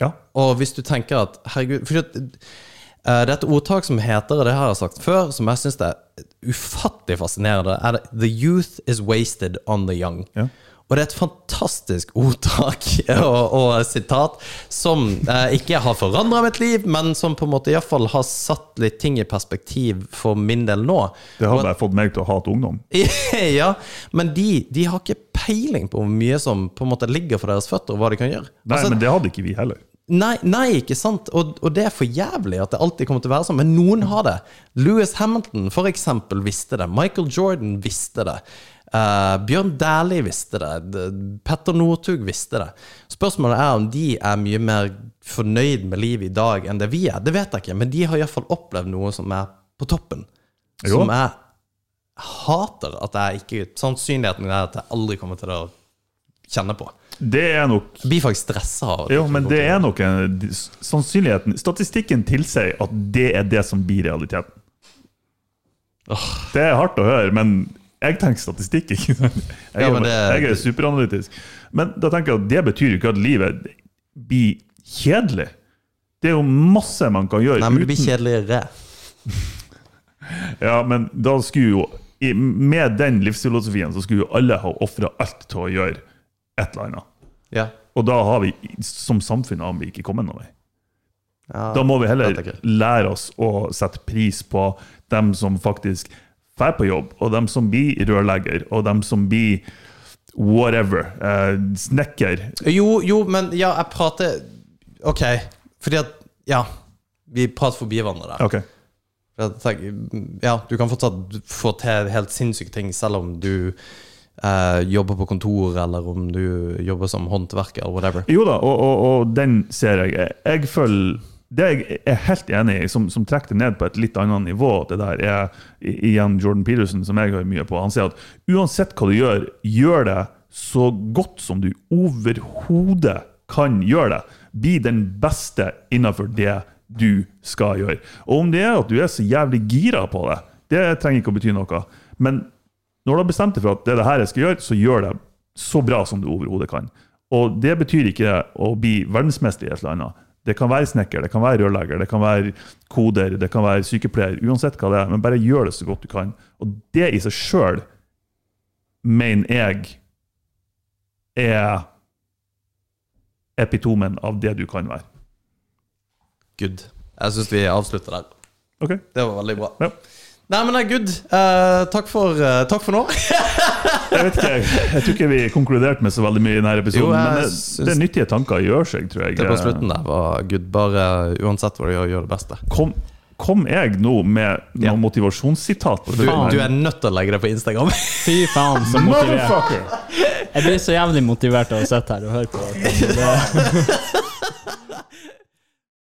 Ja. Og hvis du tenker at Herregud for at, eh, Det et ordtak som heter, det har jeg sagt før, som jeg syns er ufattelig fascinerende, er det 'The youth is wasted on the young'. Ja. Og det er et fantastisk ordtak (laughs) og, og sitat som eh, ikke har forandra mitt liv, men som på en måte iallfall har satt litt ting i perspektiv for min del nå. Det har bare fått meg til å hate ungdom. (laughs) ja, men de, de har ikke peiling på hvor mye som på en måte ligger for deres føtter, og hva de kan gjøre. Nei, Altså, men det hadde ikke vi heller. Nei, nei, ikke sant? Og, og det er for jævlig at det alltid kommer til å være sånn. Men noen har det. Louis Hamilton for eksempel visste det. Michael Jordan visste det. Uh, Bjørn Dæhlie visste det. Petter Northug visste det. Spørsmålet er om de er mye mer fornøyd med livet i dag enn det vi er. Det vet jeg ikke, men de har iallfall opplevd noe som er på toppen. Jo. Som jeg hater at jeg ikke Sannsynligheten er at jeg aldri kommer til å kjenne på. Det er nok Jeg blir faktisk stressa av det. Jo, men det er nok en sannsynligheten Statistikken tilsier at det er det som blir realiteten. Det er hardt å høre, men jeg tenker statistikk, ikke sant? Jeg, Ja, det- jeg er superanalytisk. Men da tenker jeg at det betyr jo ikke at livet blir kjedelig. Det er jo masse man kan gjøre Nei, men det blir kjedeligere. (laughs) Ja, men da skulle jo Med den livsfilosofien så skulle jo alle ha ofra alt til å gjøre et eller annet. Ja. Og da har vi som samfunn har vi ikke kommet noen vei. Ja, Da må vi heller lære oss å sette pris på dem som faktisk drar på jobb, og dem som blir rørlegger, og dem som blir whatever. Eh, snekker. Jo, jo, men ja, jeg prater Ok, fordi at Ja, vi prater forbi hverandre der. Ok. For Ja, du kan fortsatt få til helt sinnssyke ting selv om du eh, jobber på kontor, eller om du jobber som håndverker, eller whatever. Jo da, og, og, og den ser jeg. Jeg føler Det jeg er helt enig i, som, som trekker det ned på et litt annet nivå, det der er igjen Jordan Peterson, som jeg hører mye på. Han sier at uansett hva du gjør, gjør det så godt som du overhodet kan gjøre det. Bli den beste innenfor det du skal gjøre. Og om det er at du er så jævlig gira på det, det trenger ikke å bety noe. Men når du har bestemt deg for at det er det her jeg skal gjøre, så gjør det så bra som du overhodet kan. Og det betyr ikke å bli verdensmester i et eller annet. Det kan være snekker, det kan være rørlegger, det kan være koder, det kan være sykepleier, uansett hva det er. Men bare gjør det så godt du kan. Og det i seg sjøl mener jeg er epitomen av det du kan være. Good. Jeg syns vi avslutter der. Ok? Det var veldig bra. Ja. Nei, men det er good. Uh, takk, for, uh, takk for nå. (laughs) Jeg vet ikke, jeg, jeg tror ikke vi konkluderte med så veldig mye i denne episoden. Jo, men det, det er nyttige tanker gjør seg, tror jeg. Det på slutten der var good. Bare uansett hva du gjør, gjør det beste. Kom, kom jeg nå med noen Ja. motivasjonssitat? Du, du er nødt til å legge det på Instagram. (laughs) Fy faen, så motivert. Motherfucker! Jeg blir så jævlig motivert av å sitte her og høre på. Det, (laughs)